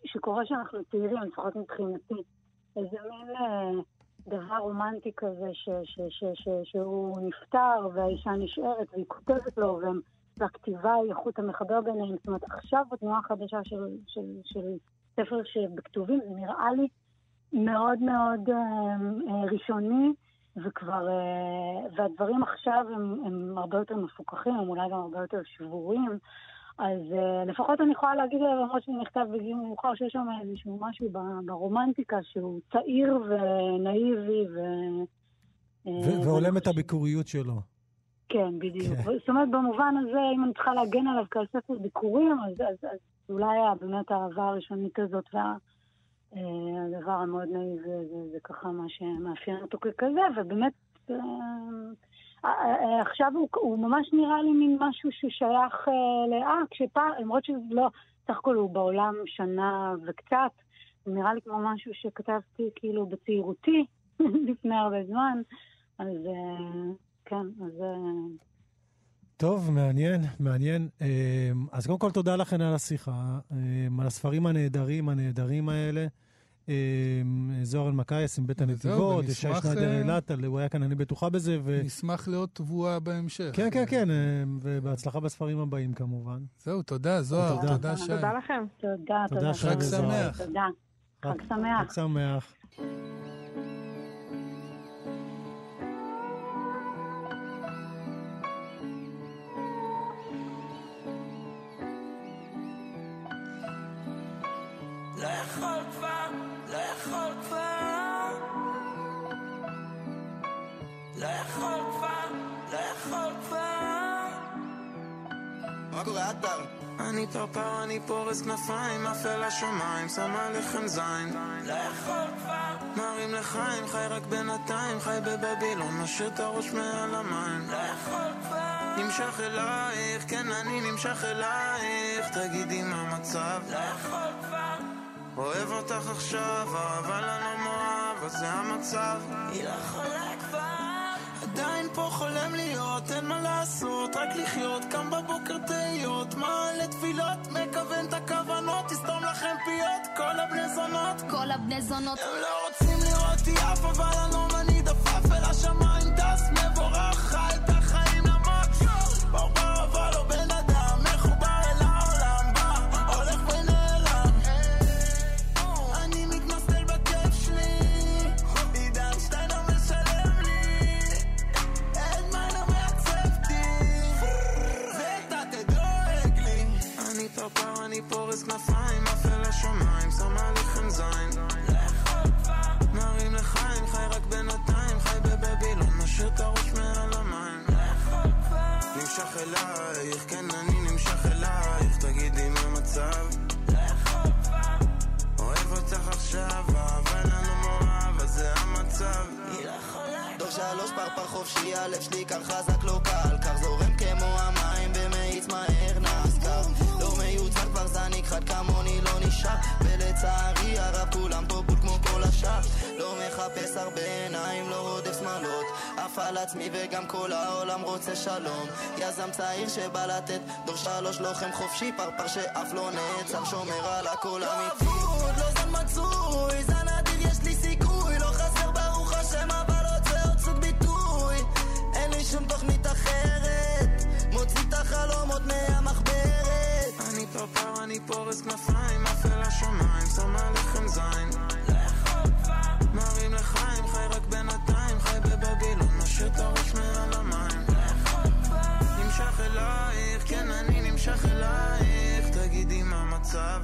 Speaker 6: שקורה שאנחנו צעירים, לפחות מבחינתי. איזה מין אה, דבר רומנטי כזה ש, ש, ש, ש, שהוא נפטר והאישה נשארת והיא כותבת לו והכתיבה היא חוט המחבר ביניהם. זאת אומרת, עכשיו בתנועה החדשה של, של, של ספר שבכתובים זה נראה לי מאוד מאוד אה, אה, ראשוני. וכבר, אה, והדברים עכשיו הם, הם הרבה יותר מפוקחים, הם אולי גם הרבה יותר שבורים, אז uh, לפחות אני יכולה להגיד עליו, למרות שהוא נכתב בגיל מאוחר, שיש שם איזשהו משהו ברומנטיקה שהוא צעיר ונאיבי ו...
Speaker 4: ו- והולם את הביקוריות שלו.
Speaker 6: כן, בדיוק. כן. זאת אומרת, במובן הזה, אם אני צריכה להגן עליו כעל ספר ביקורים, אז, אז, אז אולי באמת האהבה הראשונית הזאת והדבר המאוד נאיב, זה, זה, זה ככה מה שמאפיין אותו ככזה, ובאמת... עכשיו הוא, הוא ממש נראה לי מין משהו ששייך אה, לאה, כשפעם, למרות שזה לא, סך הכל הוא בעולם שנה וקצת, נראה לי כמו משהו שכתבתי כאילו בצעירותי, לפני הרבה זמן, אז אה, כן, אז...
Speaker 4: טוב, מעניין, מעניין. אה, אז קודם כל תודה לכן על השיחה, אה, על הספרים הנהדרים, הנהדרים האלה. אמ, זוהר אלמקייס עם בית הנתיבות, שי שניידר אה, אילת, הוא היה כאן, אני בטוחה בזה.
Speaker 3: נשמח לעוד תבואה בהמשך.
Speaker 4: כן, כן, כן, אמ, ובהצלחה בספרים הבאים כמובן.
Speaker 3: זהו, תודה, זוהר, תודה שי.
Speaker 6: תודה לכם. תודה,
Speaker 4: תודה.
Speaker 3: חג שמח.
Speaker 6: תודה. חג שמח.
Speaker 4: חג שמח.
Speaker 7: עטר? אני פרפר, אני פורס כנפיים, עף אל השמיים, שם עליכם זין. לאכול כבר! מרים לחיים, חי רק בינתיים, חי בבבילון, משאיר את הראש מעל המים. לאכול כבר! נמשך אלייך, כן אני נמשך אלייך, תגידי מה המצב. לאכול כבר! אוהב אותך עכשיו, אבל אני לא מאוהב, אז זה המצב. היא לא יכולה! עדיין פה חולם להיות, אין מה לעשות, רק לחיות, קם בבוקר תהיות, מעלה תפילות, מכוון את הכוונות, תסתום לכם פיות, כל הבני זונות,
Speaker 8: כל הבני זונות,
Speaker 7: הם לא רוצים לראות אותי אף, אבל אני אני דפף אל השמיים, טס מבורך, פורס כנפיים, עף אל השמיים, שם עליכם זין. מרים לחיים, חי רק בינתיים, חי בבבילון, משאיר את הראש מעל המים. נמשך אלייך, כן אני נמשך אלייך, תגידי מה המצב. אוהב אותך עכשיו, אבל אני לא מאוהב, אז זה המצב. דור שלוש פרפר חופשי, הלב שלי כאן חזק לא קל, קר זורם כמו המים כבר זניק חד כמוני לא נשאר ולצערי הרב כולם פה בול כמו כל השאר. לא מחפש הרבה עיניים, לא רודף שמאלות עף על עצמי וגם כל העולם רוצה שלום. יזם צעיר שבא לתת דור שלוש לוחם חופשי פרפר שאף לא נעצר שומר על הכל אמיתי. לא אבוד, לא זן מצוי, זן אדיר לא פעם אני פורס כנפיים, עף אל השמיים, שם עליכם זין. מרים לחיים, חי רק בינתיים, חי בבבילון, משאיר את הראש מעל המים. נמשך אלייך, כן אני נמשך אלייך, תגידי מה המצב.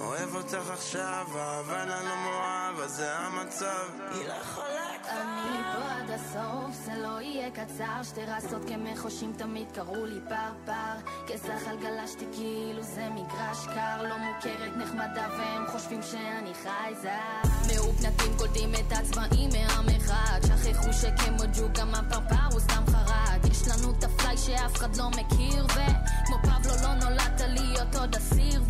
Speaker 7: אוהב אותך עכשיו, אבל אני לא מאוהב, אז זה המצב. היא לא יכולה
Speaker 8: אני פה עד הסוף, זה לא יהיה קצר. שתי רסות כמחושים תמיד קראו לי פרפר. כזחל גלשתי כאילו זה מגרש קר. לא מוכרת נחמדה והם חושבים שאני חייזר מהופנטים קולטים את הצבעים מהמרחק שכחו שכמו גם הפרפר הוא סתם חרק יש לנו את הפליי שאף אחד לא מכיר וכמו פבלו לא נולדת להיות עוד אסיר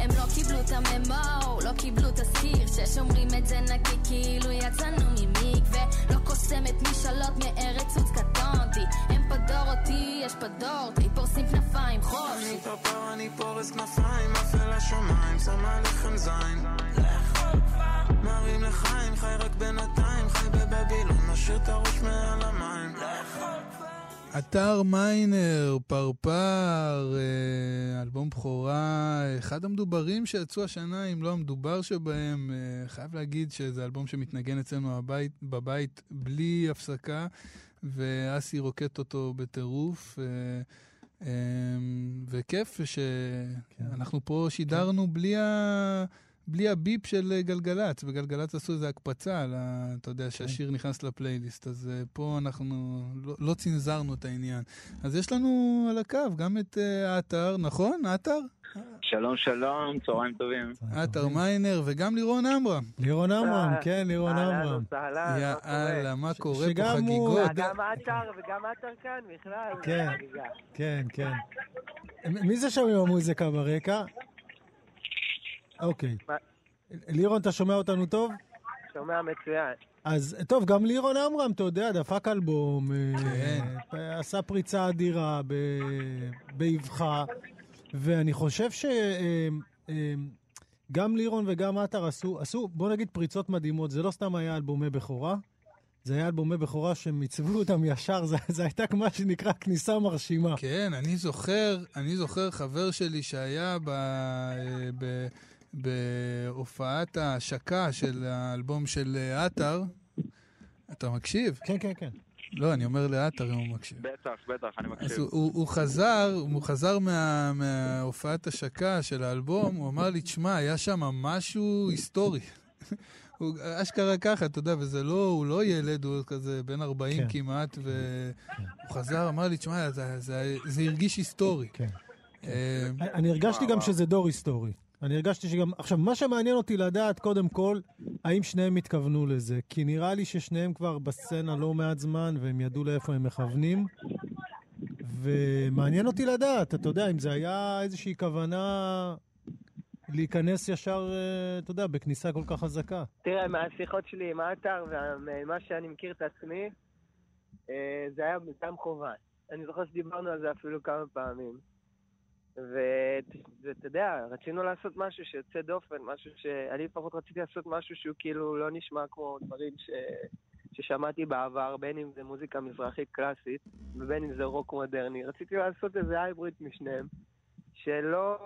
Speaker 8: והם לא קיבלו את הממו, לא קיבלו תזכיר ששומרים את זה נקי כאילו יצאנו ממקווה. לא קוסמת משאלות מארץ עוץ קטונתי. הם פה דור אותי, יש פה דור, די פורסים כנפיים חוש
Speaker 7: אני פרפר, אני פורס כנפיים, עף אל השמיים, שמה לכם זין. מרים לחיים, חי רק בינתיים, חי בבבילון, משאיר את הראש מעל המים
Speaker 3: אתר מיינר, פרפר, אה, אלבום בכורה, אחד המדוברים שיצאו השנה, אם לא המדובר שבהם. אה, חייב להגיד שזה אלבום שמתנגן אצלנו הבית, בבית בלי הפסקה, ואסי רוקט אותו בטירוף. אה, וכיף שאנחנו פה שידרנו בלי ה... בלי הביפ של אה, גלגלצ, וגלגלצ עשו איזו הקפצה, על ה, אתה יודע, שהשיר נכנס לפלייליסט, אז uh, פה אנחנו לא, לא צנזרנו את העניין. אז יש לנו על הקו גם את uh, עטר, נכון? עטר?
Speaker 9: שלום, שלום, צהריים טובים.
Speaker 3: עטר מיינר וגם לירון עמרם.
Speaker 4: לירון עמרם, כן, לירון עמרם.
Speaker 3: יאללה, מה קורה פה חגיגות?
Speaker 10: גם עטר וגם עטר כאן בכלל.
Speaker 4: כן, כן, כן. מי זה שם עם המוזיקה ברקע? אוקיי. לירון, אתה שומע אותנו טוב?
Speaker 10: שומע מצוין.
Speaker 4: אז טוב, גם לירון עמרם, אתה יודע, דפק אלבום, כן. עשה פריצה אדירה באבחה, ואני חושב שגם אה, לירון וגם עטר עשו, עשו, בוא נגיד, פריצות מדהימות. זה לא סתם היה אלבומי בכורה, זה היה אלבומי בכורה שהם עיצבו אותם ישר, זה הייתה כמו שנקרא כניסה מרשימה.
Speaker 3: כן, אני זוכר, אני זוכר חבר שלי שהיה ב... ב בהופעת ההשקה של האלבום של עטר. אתה מקשיב?
Speaker 4: כן, כן, כן.
Speaker 3: לא, אני אומר לעטר אם הוא מקשיב.
Speaker 9: בטח, בטח, אני מקשיב.
Speaker 3: אז הוא, הוא, הוא חזר, הוא חזר מה, מההופעת השקה של האלבום, הוא אמר לי, תשמע, היה שם משהו היסטורי. הוא אשכרה ככה, אתה יודע, וזה לא, הוא לא ילד, הוא כזה בן 40 כן. כמעט, והוא חזר, אמר לי, תשמע, זה, זה, זה הרגיש היסטורי.
Speaker 4: כן. אה, אני הרגשתי גם שזה דור היסטורי. אני הרגשתי שגם... עכשיו, מה שמעניין אותי לדעת, קודם כל, האם שניהם התכוונו לזה. כי נראה לי ששניהם כבר בסצנה לא מעט זמן, והם ידעו לאיפה הם מכוונים. ומעניין אותי לדעת, אתה יודע, אם זה היה איזושהי כוונה להיכנס ישר, אה, אתה יודע, בכניסה כל כך חזקה.
Speaker 10: תראה, מהשיחות שלי עם האתר ומה שאני מכיר את עצמי, אה, זה היה מטעם חובה. אני זוכר שדיברנו על זה אפילו כמה פעמים. ואתה יודע, רצינו לעשות משהו שיוצא דופן, משהו שאני לפחות רציתי לעשות משהו שהוא כאילו לא נשמע כמו דברים ש... ששמעתי בעבר, בין אם זה מוזיקה מזרחית קלאסית ובין אם זה רוק מודרני. רציתי לעשות איזה הייבריד משניהם, שלא,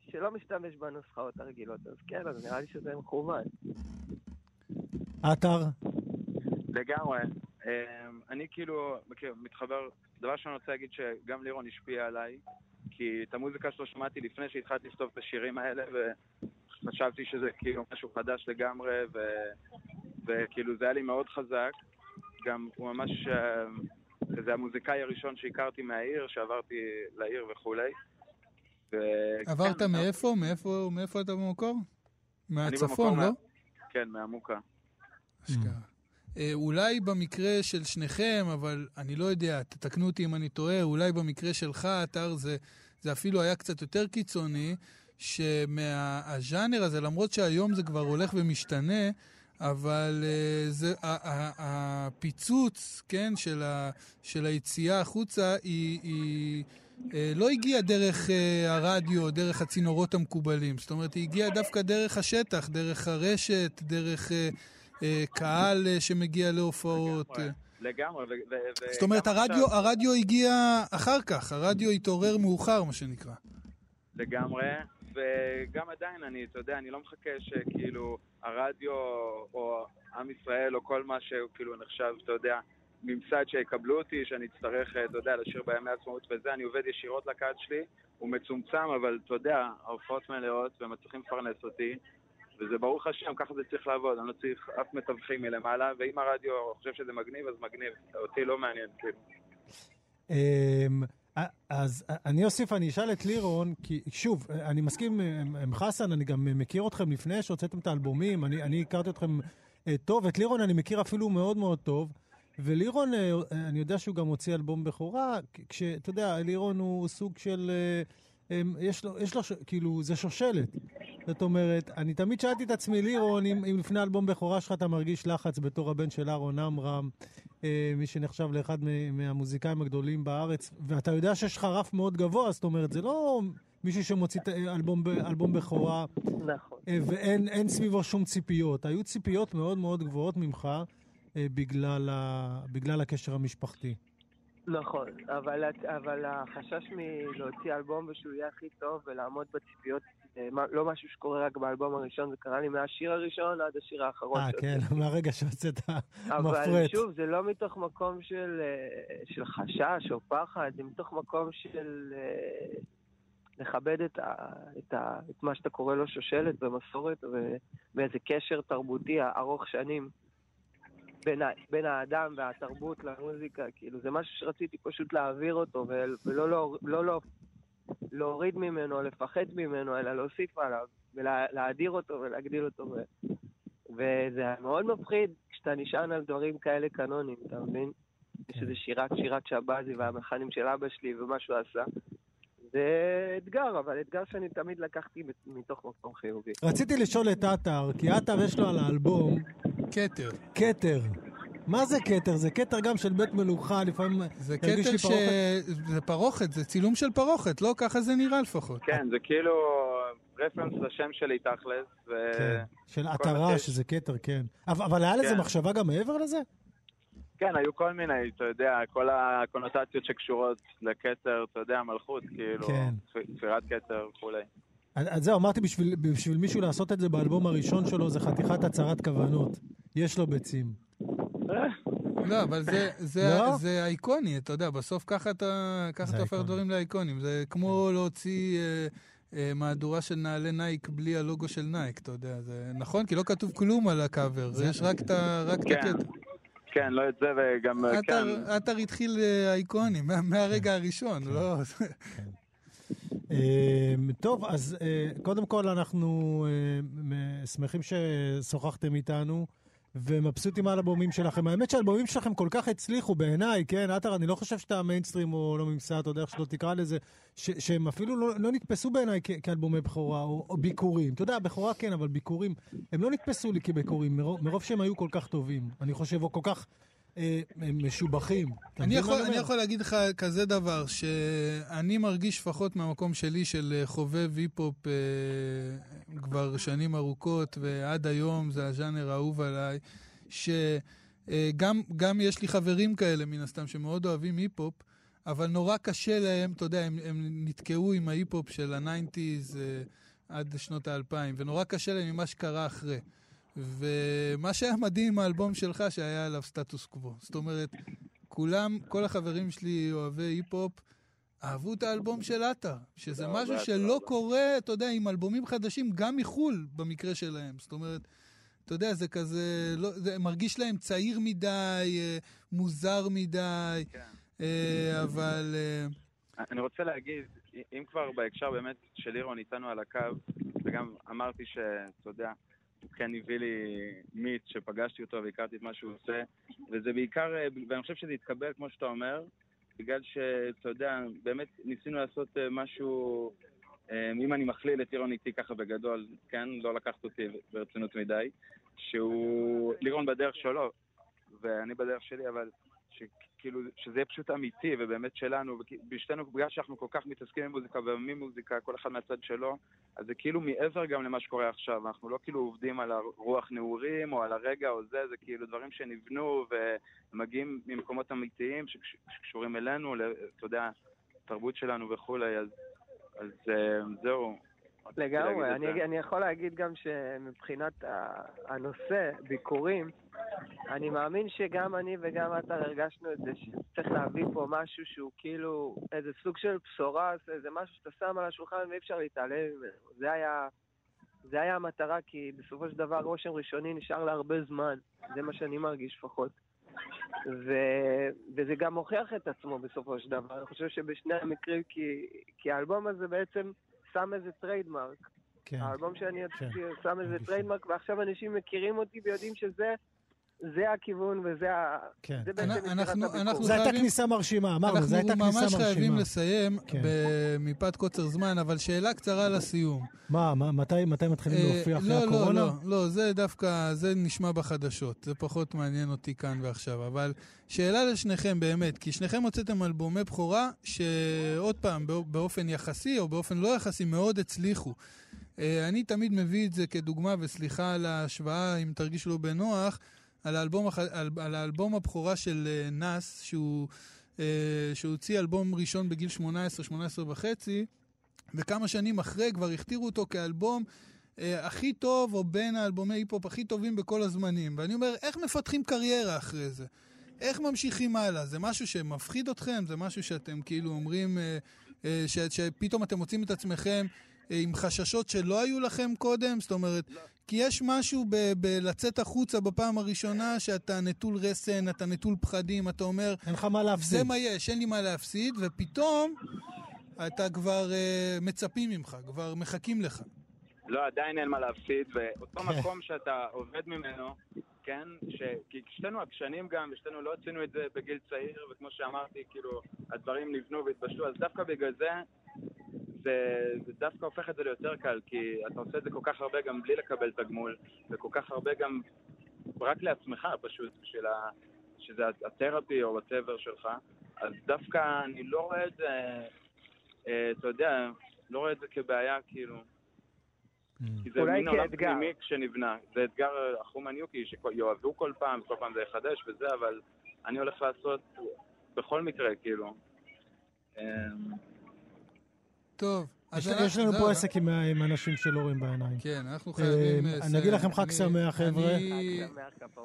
Speaker 10: שלא משתמש בנוסחאות הרגילות. אז כן, אז נראה לי שזה מכוון.
Speaker 4: אתר?
Speaker 9: לגמרי. אמ, אני כאילו מתחבר, דבר שאני רוצה להגיד שגם לירון השפיע עליי. כי את המוזיקה שלו שמעתי לפני שהתחלתי לכתוב את השירים האלה, וחשבתי שזה כאילו משהו חדש לגמרי, ו... וכאילו זה היה לי מאוד חזק. גם הוא ממש, אה, זה המוזיקאי הראשון שהכרתי מהעיר, שעברתי לעיר וכולי.
Speaker 3: ו... עברת כן, מאיפה? מאיפה? מאיפה אתה במקור? מהצפון, לא? מה...
Speaker 9: כן, מהמוקה.
Speaker 3: אשכרה. אה, אולי במקרה של שניכם, אבל אני לא יודע, תתקנו אותי אם אני טועה, אולי במקרה שלך, אתר, זה, זה אפילו היה קצת יותר קיצוני, שמהז'אנר הזה, למרות שהיום זה כבר הולך ומשתנה, אבל uh, זה, הפיצוץ, כן, של, ה, של היציאה החוצה, היא, היא uh, לא הגיעה דרך הרדיו, דרך הצינורות המקובלים. זאת אומרת, היא הגיעה דווקא דרך השטח, דרך הרשת, דרך... אה, קהל אה, שמגיע להופעות.
Speaker 9: לגמרי.
Speaker 3: זאת אומרת, הרדיו, הרדיו הגיע אחר כך, הרדיו התעורר מאוחר, מה שנקרא.
Speaker 9: לגמרי, וגם עדיין, אני, אתה יודע, אני לא מחכה שכאילו הרדיו או עם ישראל או כל מה שכאילו נחשב, אתה יודע, ממסד שיקבלו אותי, שאני אצטרך, אה, אתה יודע, לשיר בימי עצמאות וזה, אני עובד ישירות לקהל שלי, הוא מצומצם, אבל אתה יודע, ההופעות מלאות והם מצליחים לפרנס אותי, וזה ברוך השם, ככה זה צריך לעבוד, אני לא צריך אף מתווכים מלמעלה, ואם הרדיו חושב שזה מגניב, אז מגניב, אותי לא מעניין, כאילו.
Speaker 4: אמ, אז אני אוסיף, אני אשאל את לירון, כי שוב, אני מסכים עם חסן, אני גם מכיר אתכם לפני שהוצאתם את האלבומים, אני, אני הכרתי אתכם אה, טוב, את לירון אני מכיר אפילו מאוד מאוד טוב, ולירון, אה, אני יודע שהוא גם הוציא אלבום בכורה, כשאתה יודע, לירון הוא סוג של... אה, יש לו, יש לו, כאילו, זה שושלת. זאת אומרת, אני תמיד שאלתי את עצמי, לירון, אם, אם לפני אלבום בכורה שלך אתה מרגיש לחץ בתור הבן של אהרון עמרם, אה, מי שנחשב לאחד מהמוזיקאים הגדולים בארץ, ואתה יודע שיש לך רף מאוד גבוה, זאת אומרת, זה לא מישהו שמוציא אלבום, אלבום בכורה,
Speaker 10: נכון.
Speaker 4: אה, ואין סביבו שום ציפיות. היו ציפיות מאוד מאוד גבוהות ממך אה, בגלל, ה, בגלל הקשר המשפחתי.
Speaker 10: נכון, אבל, אבל החשש מלהוציא אלבום ושהוא יהיה הכי טוב ולעמוד בציפיות, אה, לא משהו שקורה רק באלבום הראשון, זה קרה לי מהשיר הראשון עד השיר האחרון.
Speaker 4: אה, כן, מהרגע שהוצאת מפרט.
Speaker 10: אבל שוב, זה לא מתוך מקום של, אה, של חשש או פחד, זה מתוך מקום של אה, לכבד את, ה, את, ה, את מה שאתה קורא לו שושלת ומסורת ואיזה קשר תרבותי ארוך שנים. בין, ה, בין האדם והתרבות למוזיקה, כאילו זה משהו שרציתי פשוט להעביר אותו ולא לא, לא, לא, להוריד ממנו, לפחד ממנו, אלא להוסיף עליו ולהאדיר אותו ולהגדיל אותו. ו, וזה מאוד מפחיד כשאתה נשען על דברים כאלה קנונים, אתה מבין? כן. שזה שירת שירת שבזי והמכנים של אבא שלי ומה שהוא עשה. זה אתגר, אבל אתגר שאני תמיד לקחתי מתוך מקום חיובי.
Speaker 4: רציתי לשאול את עטר, כי עטר יש לו על האלבום...
Speaker 3: כתר.
Speaker 4: כתר. מה זה כתר? זה כתר גם של בית מלוכה, לפעמים
Speaker 3: זה כתר ש... זה פרוכת, זה צילום של פרוכת, לא? ככה זה נראה לפחות.
Speaker 9: כן, זה כאילו רפרנס לשם שלי תכלס. ו... כן,
Speaker 4: של עטרה, שזה כתר, כן. אבל, היה לזה כן. מחשבה גם מעבר לזה?
Speaker 9: כן, היו כל מיני, אתה יודע, כל הקונוטציות שקשורות לכתר, אתה יודע, מלכות, כאילו, כן. תפירת כתר וכולי.
Speaker 4: אז זהו, אמרתי, בשביל, בשביל מישהו לעשות את זה באלבום הראשון שלו, זה חתיכת הצהרת כוונות. יש לו ביצים.
Speaker 3: לא, אבל זה, זה, לא? זה אייקוני, אתה יודע, בסוף ככה אתה, ככה אתה הופך דברים לאייקונים. זה כמו כן. להוציא אה, אה, מהדורה של נעלי נייק בלי הלוגו של נייק, אתה יודע. זה נכון, כי לא כתוב כלום על הקאבר, יש רק את
Speaker 9: כן. הקטע. כן, לא את זה וגם, כן.
Speaker 3: אתר התחיל אה, אייקוני, מהרגע כן. הראשון, לא... כן.
Speaker 4: אמ, טוב, אז אה, קודם כל אנחנו אה, שמחים ששוחחתם איתנו. ומבסוטים על הבומים שלכם. האמת שהאלבומים שלכם כל כך הצליחו בעיניי, כן, עטר, אני לא חושב שאתה מיינסטרים או לא ממסד, או דרך שלא תקרא לזה, שהם אפילו לא, לא נתפסו בעיניי כאלבומי בכורה או, או ביקורים. אתה יודע, בכורה כן, אבל ביקורים, הם לא נתפסו לי כביקורים, מרוב, מרוב שהם היו כל כך טובים, אני חושב, או כל כך משובחים.
Speaker 3: אני יכול, אני יכול להגיד לך כזה דבר, שאני מרגיש לפחות מהמקום שלי של אה, חובב היפ-הופ אה, כבר שנים ארוכות, ועד היום זה הז'אנר האהוב עליי, שגם גם יש לי חברים כאלה מן הסתם שמאוד אוהבים היפ-הופ, אבל נורא קשה להם, אתה יודע, הם, הם נתקעו עם ההיפ-הופ של ה nineties אה, עד שנות האלפיים, ונורא קשה להם ממה שקרה אחרי. ומה שהיה מדהים האלבום שלך, שהיה עליו סטטוס קוו. זאת אומרת, כולם, כל החברים שלי אוהבי היפ-הופ, אהבו את האלבום של עטר, שזה לא, משהו שלא קורה, אתה יודע, עם אלבומים חדשים, גם מחו"ל, במקרה שלהם. זאת אומרת, אתה יודע, זה כזה, לא, זה מרגיש להם צעיר מדי, אה, מוזר מדי, כן. אה, אבל... אה,
Speaker 9: אני רוצה להגיד, אם כבר בהקשר באמת של לירון איתנו על הקו, וגם אמרתי שאתה יודע, הוא כן הביא לי מיץ שפגשתי אותו והכרתי את מה שהוא עושה, וזה בעיקר, אה, ואני חושב שזה התקבל, כמו שאתה אומר, בגלל שאתה יודע, באמת ניסינו לעשות אה, משהו, אה, אם אני מכליל את לירון איתי ככה בגדול, כן, לא לקחת אותי ברצינות מדי, שהוא, לירון בדרך שלו, ואני בדרך שלי, אבל כאילו, שזה יהיה פשוט אמיתי ובאמת שלנו, ובשתינו, בגלל שאנחנו כל כך מתעסקים עם מוזיקה וממוזיקה, כל אחד מהצד שלו, אז זה כאילו מעבר גם למה שקורה עכשיו, אנחנו לא כאילו עובדים על הרוח נעורים או על הרגע או זה, זה כאילו דברים שנבנו ומגיעים ממקומות אמיתיים שקשורים אלינו, אתה יודע, תרבות שלנו וכולי, אז, אז אה, זהו.
Speaker 10: לגמרי, אני, אני יכול להגיד גם שמבחינת הנושא, ביקורים, אני מאמין שגם אני וגם אתה הרגשנו את זה, שצריך להביא פה משהו שהוא כאילו איזה סוג של בשורה, זה איזה משהו שאתה שם על השולחן ואי אפשר להתעלם ממנו. זה היה, זה היה המטרה, כי בסופו של דבר רושם ראשוני נשאר להרבה זמן, זה מה שאני מרגיש לפחות. ו... וזה גם מוכיח את עצמו בסופו של דבר. אני חושב שבשני המקרים, כי, כי האלבום הזה בעצם שם איזה trademark.
Speaker 4: כן.
Speaker 10: האלבום שאני
Speaker 4: כן.
Speaker 10: יצאתי שם איזה trademark, ועכשיו אנשים מכירים אותי ויודעים שזה זה הכיוון וזה ה...
Speaker 4: כן.
Speaker 10: זה בעצם
Speaker 3: אנחנו-
Speaker 10: יצירת
Speaker 3: אנחנו-. אנחנו
Speaker 4: זו הייתה כניסה מרשימה, אמרנו, זו הייתה
Speaker 3: אנחנו
Speaker 4: כניסה
Speaker 3: ממש חייבים
Speaker 4: מרשימה.
Speaker 3: לסיים
Speaker 4: כן.
Speaker 3: מפאת קוצר זמן, אבל שאלה קצרה לסיום.
Speaker 4: מה, מה, מתי מתי מתחילים
Speaker 3: אה,
Speaker 4: להופיע אחרי
Speaker 3: לא, לא,
Speaker 4: הקורונה?
Speaker 3: לא, לא, זה דווקא, זה נשמע בחדשות. זה פחות מעניין אותי כאן ועכשיו. אבל שאלה לשניכם באמת, כי שניכם הוצאתם אלבומי בכורה, שעוד פעם, בא- באופן יחסי או באופן לא יחסי, מאוד הצליחו. אה, אני תמיד מביא את זה כדוגמה, וסליחה על ההשוואה, אם תרגישו לא בנוח, על האלבום, על, על האלבום הבכורה של אה, נאס, שהוא, אה, שהוא הוציא אלבום ראשון בגיל 18, 18 וחצי, וכמה שנים אחרי כבר הכתירו אותו כאלבום אה, הכי טוב, או בין האלבומי היפ-הופ הכי טובים בכל הזמנים. ואני אומר, איך מפתחים קריירה אחרי זה? איך ממשיכים הלאה? זה משהו שמפחיד אתכם? זה משהו שאתם כאילו אומרים, אה, אה, ש, שפתאום אתם מוצאים את עצמכם אה, עם חששות שלא היו לכם קודם? זאת אומרת, כי יש משהו ב- בלצאת החוצה בפעם הראשונה שאתה נטול רסן, אתה נטול פחדים, אתה אומר,
Speaker 4: אין לך מה להפסיד.
Speaker 3: זה מה יש, אין לי מה להפסיד, ופתאום אתה כבר אה, מצפים ממך, כבר מחכים לך.
Speaker 9: לא, עדיין אין מה להפסיד, ואותו
Speaker 4: כן.
Speaker 9: מקום שאתה עובד ממנו, כן, ש... כי שתינו עקשנים גם, ושתינו לא עשינו את זה בגיל צעיר, וכמו שאמרתי, כאילו, הדברים נבנו והתבשלו, אז דווקא בגלל זה, זה, זה דווקא הופך את זה ליותר קל, כי אתה עושה את זה כל כך הרבה גם בלי לקבל תגמול, וכל כך הרבה גם רק לעצמך פשוט, בשביל ה... שזה התרפי או וואטאבר שלך, אז דווקא אני לא רואה את זה, אה, אתה יודע, לא רואה את זה כבעיה, כאילו. כי זה מין עולם. פנימי כשנבנה. זה אתגר החום יוקי, שיאהבו כל פעם, כל פעם זה יחדש וזה, אבל אני הולך לעשות בכל מקרה, כאילו.
Speaker 3: טוב,
Speaker 4: יש
Speaker 3: אז
Speaker 4: יש לנו
Speaker 3: זהו,
Speaker 4: פה עסק עם עם אנשים שלא רואים בעיניים.
Speaker 3: כן, אנחנו חייבים...
Speaker 4: אה,
Speaker 3: לסיים.
Speaker 4: נגיד לכם חג
Speaker 3: אני-
Speaker 4: שמח, חבר'ה.
Speaker 3: אני-.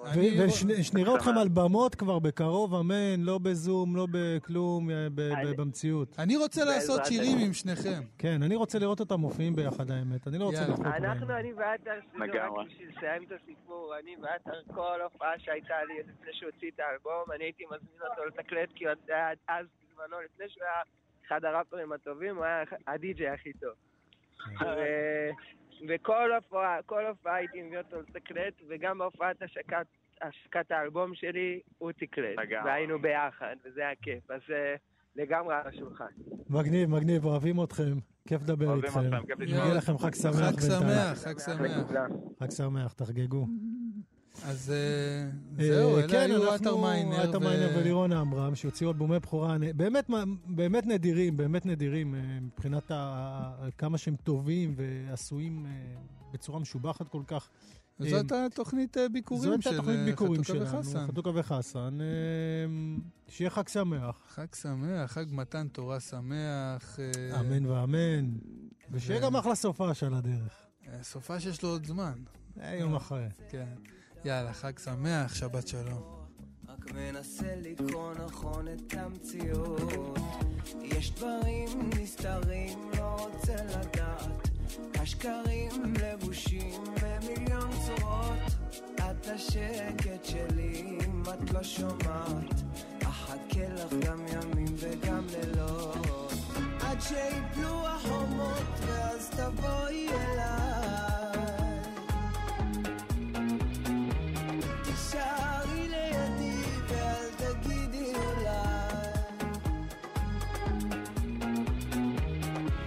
Speaker 3: אני-
Speaker 4: ושנראה אתכם על במות כבר בקרוב, אמן, לא בזום, לא בכלום, אה,
Speaker 10: אני-
Speaker 4: במציאות.
Speaker 3: אני רוצה לעשות שירים. עם שניכם.
Speaker 4: כן, אני רוצה לראות אותם מופיעים ביחד, האמת. אני לא רוצה. לחלוק
Speaker 10: אנחנו,
Speaker 4: בהם.
Speaker 10: אני ועטר, רק. בשביל לסיים את הסיפור, אני ועטר, כל הופעה שהייתה לי לפני שהוציא את האלבום, אני הייתי מזמין אותו לתקלט, כי אז בזמנו, לפני שהוא היה אחד הראפרים הטובים, הוא היה הדי-ג'יי הכי טוב. ו- וכל הופעה, כל הופעה הייתי מביא אותו לתקלט, וגם בהופעת השקת, השקת האלבום שלי, הוא תקלט. והיינו ביחד, וזה היה כיף. אז לגמרי על השולחן.
Speaker 4: מגניב, מגניב, אוהבים אתכם. כיף לדבר
Speaker 9: אוהבים
Speaker 4: איתכם.
Speaker 9: אתכם, כיף לשמוע.
Speaker 4: מגיע לכם חג שמח
Speaker 3: חג. שמח, חג שמח.
Speaker 4: חג שמח, תחגגו.
Speaker 3: אז אה,
Speaker 4: אה,
Speaker 3: זהו, אלה
Speaker 4: כן,
Speaker 3: היו עטר מיינר.
Speaker 4: עטר מיינר ולירון עמרם, שהוציאו אלבומי בכורה, באמת, נדירים, באמת נדירים, אה, מבחינת ה- כמה שהם טובים ועשויים בצורה משובחת כל כך.
Speaker 3: זאת התוכנית ביקורים של
Speaker 4: שלנו,
Speaker 3: וחסן.
Speaker 4: חתוכה וחסן. שיהיה חג שמח,
Speaker 3: חג שמח, חג מתן תורה שמח.
Speaker 4: אמן ואמן. ושיהיה גם אחלה סופש על הדרך.
Speaker 3: סופה שיש לו עוד זמן.
Speaker 4: יום אחרי.
Speaker 3: כן. יאללה, חג שמח, שבת שלום.
Speaker 11: רק מנסה לקרוא נכון את המציאות. יש דברים נסתרים, לא רוצה לדעת. השקרים לבושים במיליון צורות. את השקט שלי אם את לא שומעת. אחכה לך גם ימים וגם לילות. עד שיפלו החומות ואז תבואי אליי תישארי לידי ואל תגידי אולי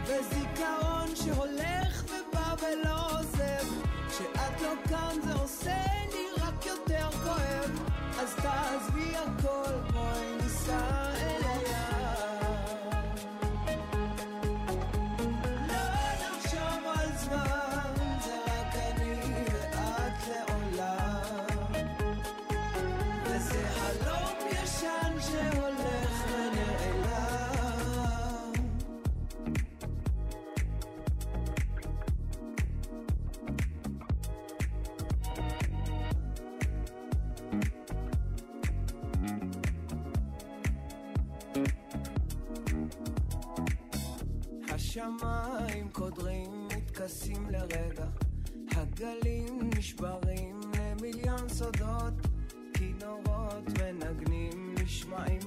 Speaker 11: וזיכרון שהולך ובא ולא עוזב כשאת לא כאן זה עושה לי רק יותר כואב אז תעזבי הכל בואי ניסע השמיים קודרים, מתכסים לרגע, הגלים נשברים למיליון סודות, כינורות מנגנים נשמעים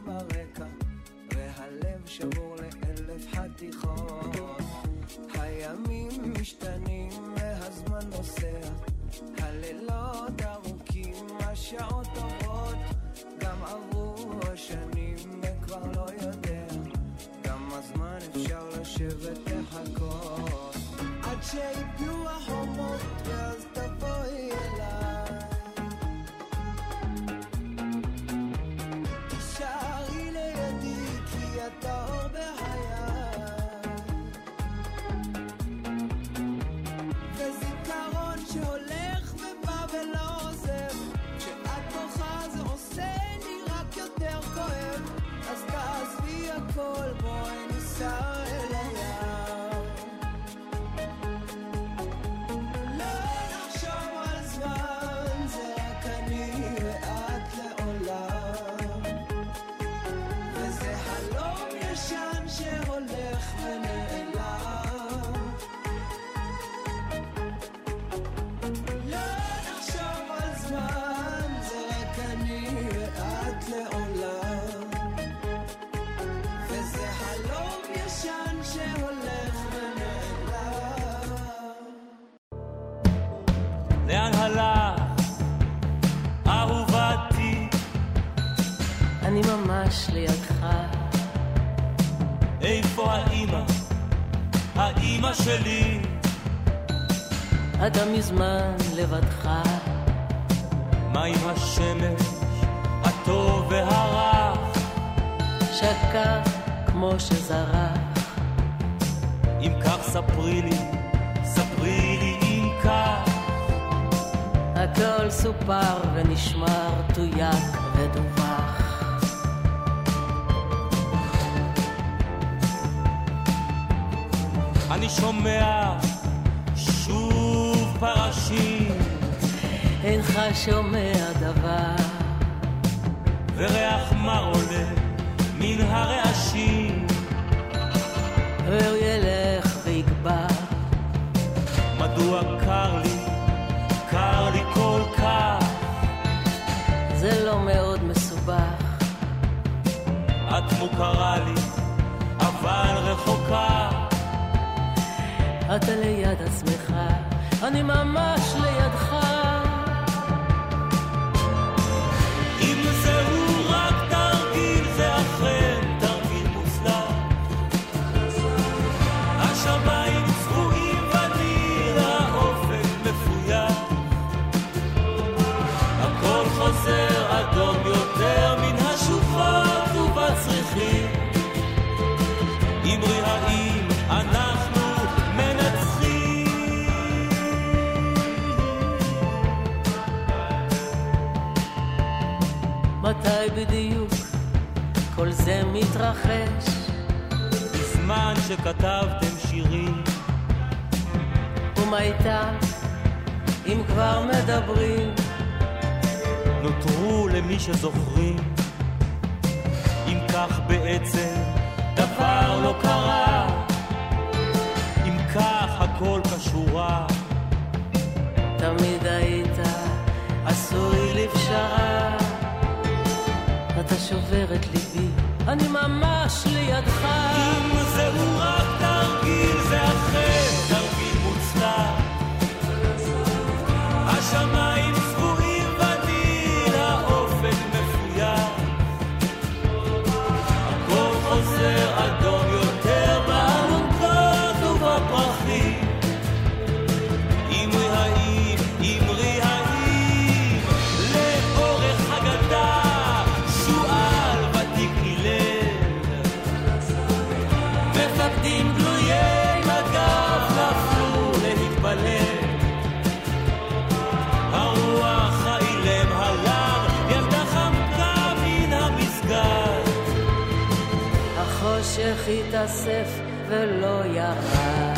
Speaker 12: ממש לידך.
Speaker 13: איפה האימא? האימא שלי?
Speaker 12: אתה מזמן לבדך.
Speaker 13: מה עם השמש, הטוב והרע?
Speaker 12: שקע כמו שזרח.
Speaker 13: אם כך ספרי לי, ספרי לי אם כך.
Speaker 12: הכל סופר ונשמר, תויק ודווח.
Speaker 13: אני שומע שוב פרשים,
Speaker 12: אינך שומע דבר.
Speaker 13: וריח מר עולה מן הרעשים.
Speaker 12: והוא ילך ויגבר.
Speaker 13: מדוע קר לי, קר לי כל כך?
Speaker 12: זה לא מאוד מסובך.
Speaker 13: את מוכרה לי,
Speaker 12: אתה ליד עצמך, אני ממש לידך. מתי בדיוק כל זה מתרחש?
Speaker 13: בזמן שכתבתם שירים,
Speaker 12: ומה איתה, אם כבר מדברים?
Speaker 13: נותרו למי שזוכרים. אם כך בעצם דבר לא קרה, אם כך הכל כשורה,
Speaker 12: תמיד היית עשוי לפשרה. אתה שובר את ליבי, אני ממש לידך.
Speaker 13: אם זהו רק תרגיל, זה אכן תרגיל מוצלח. השמיים
Speaker 12: התאסף ולא ירד.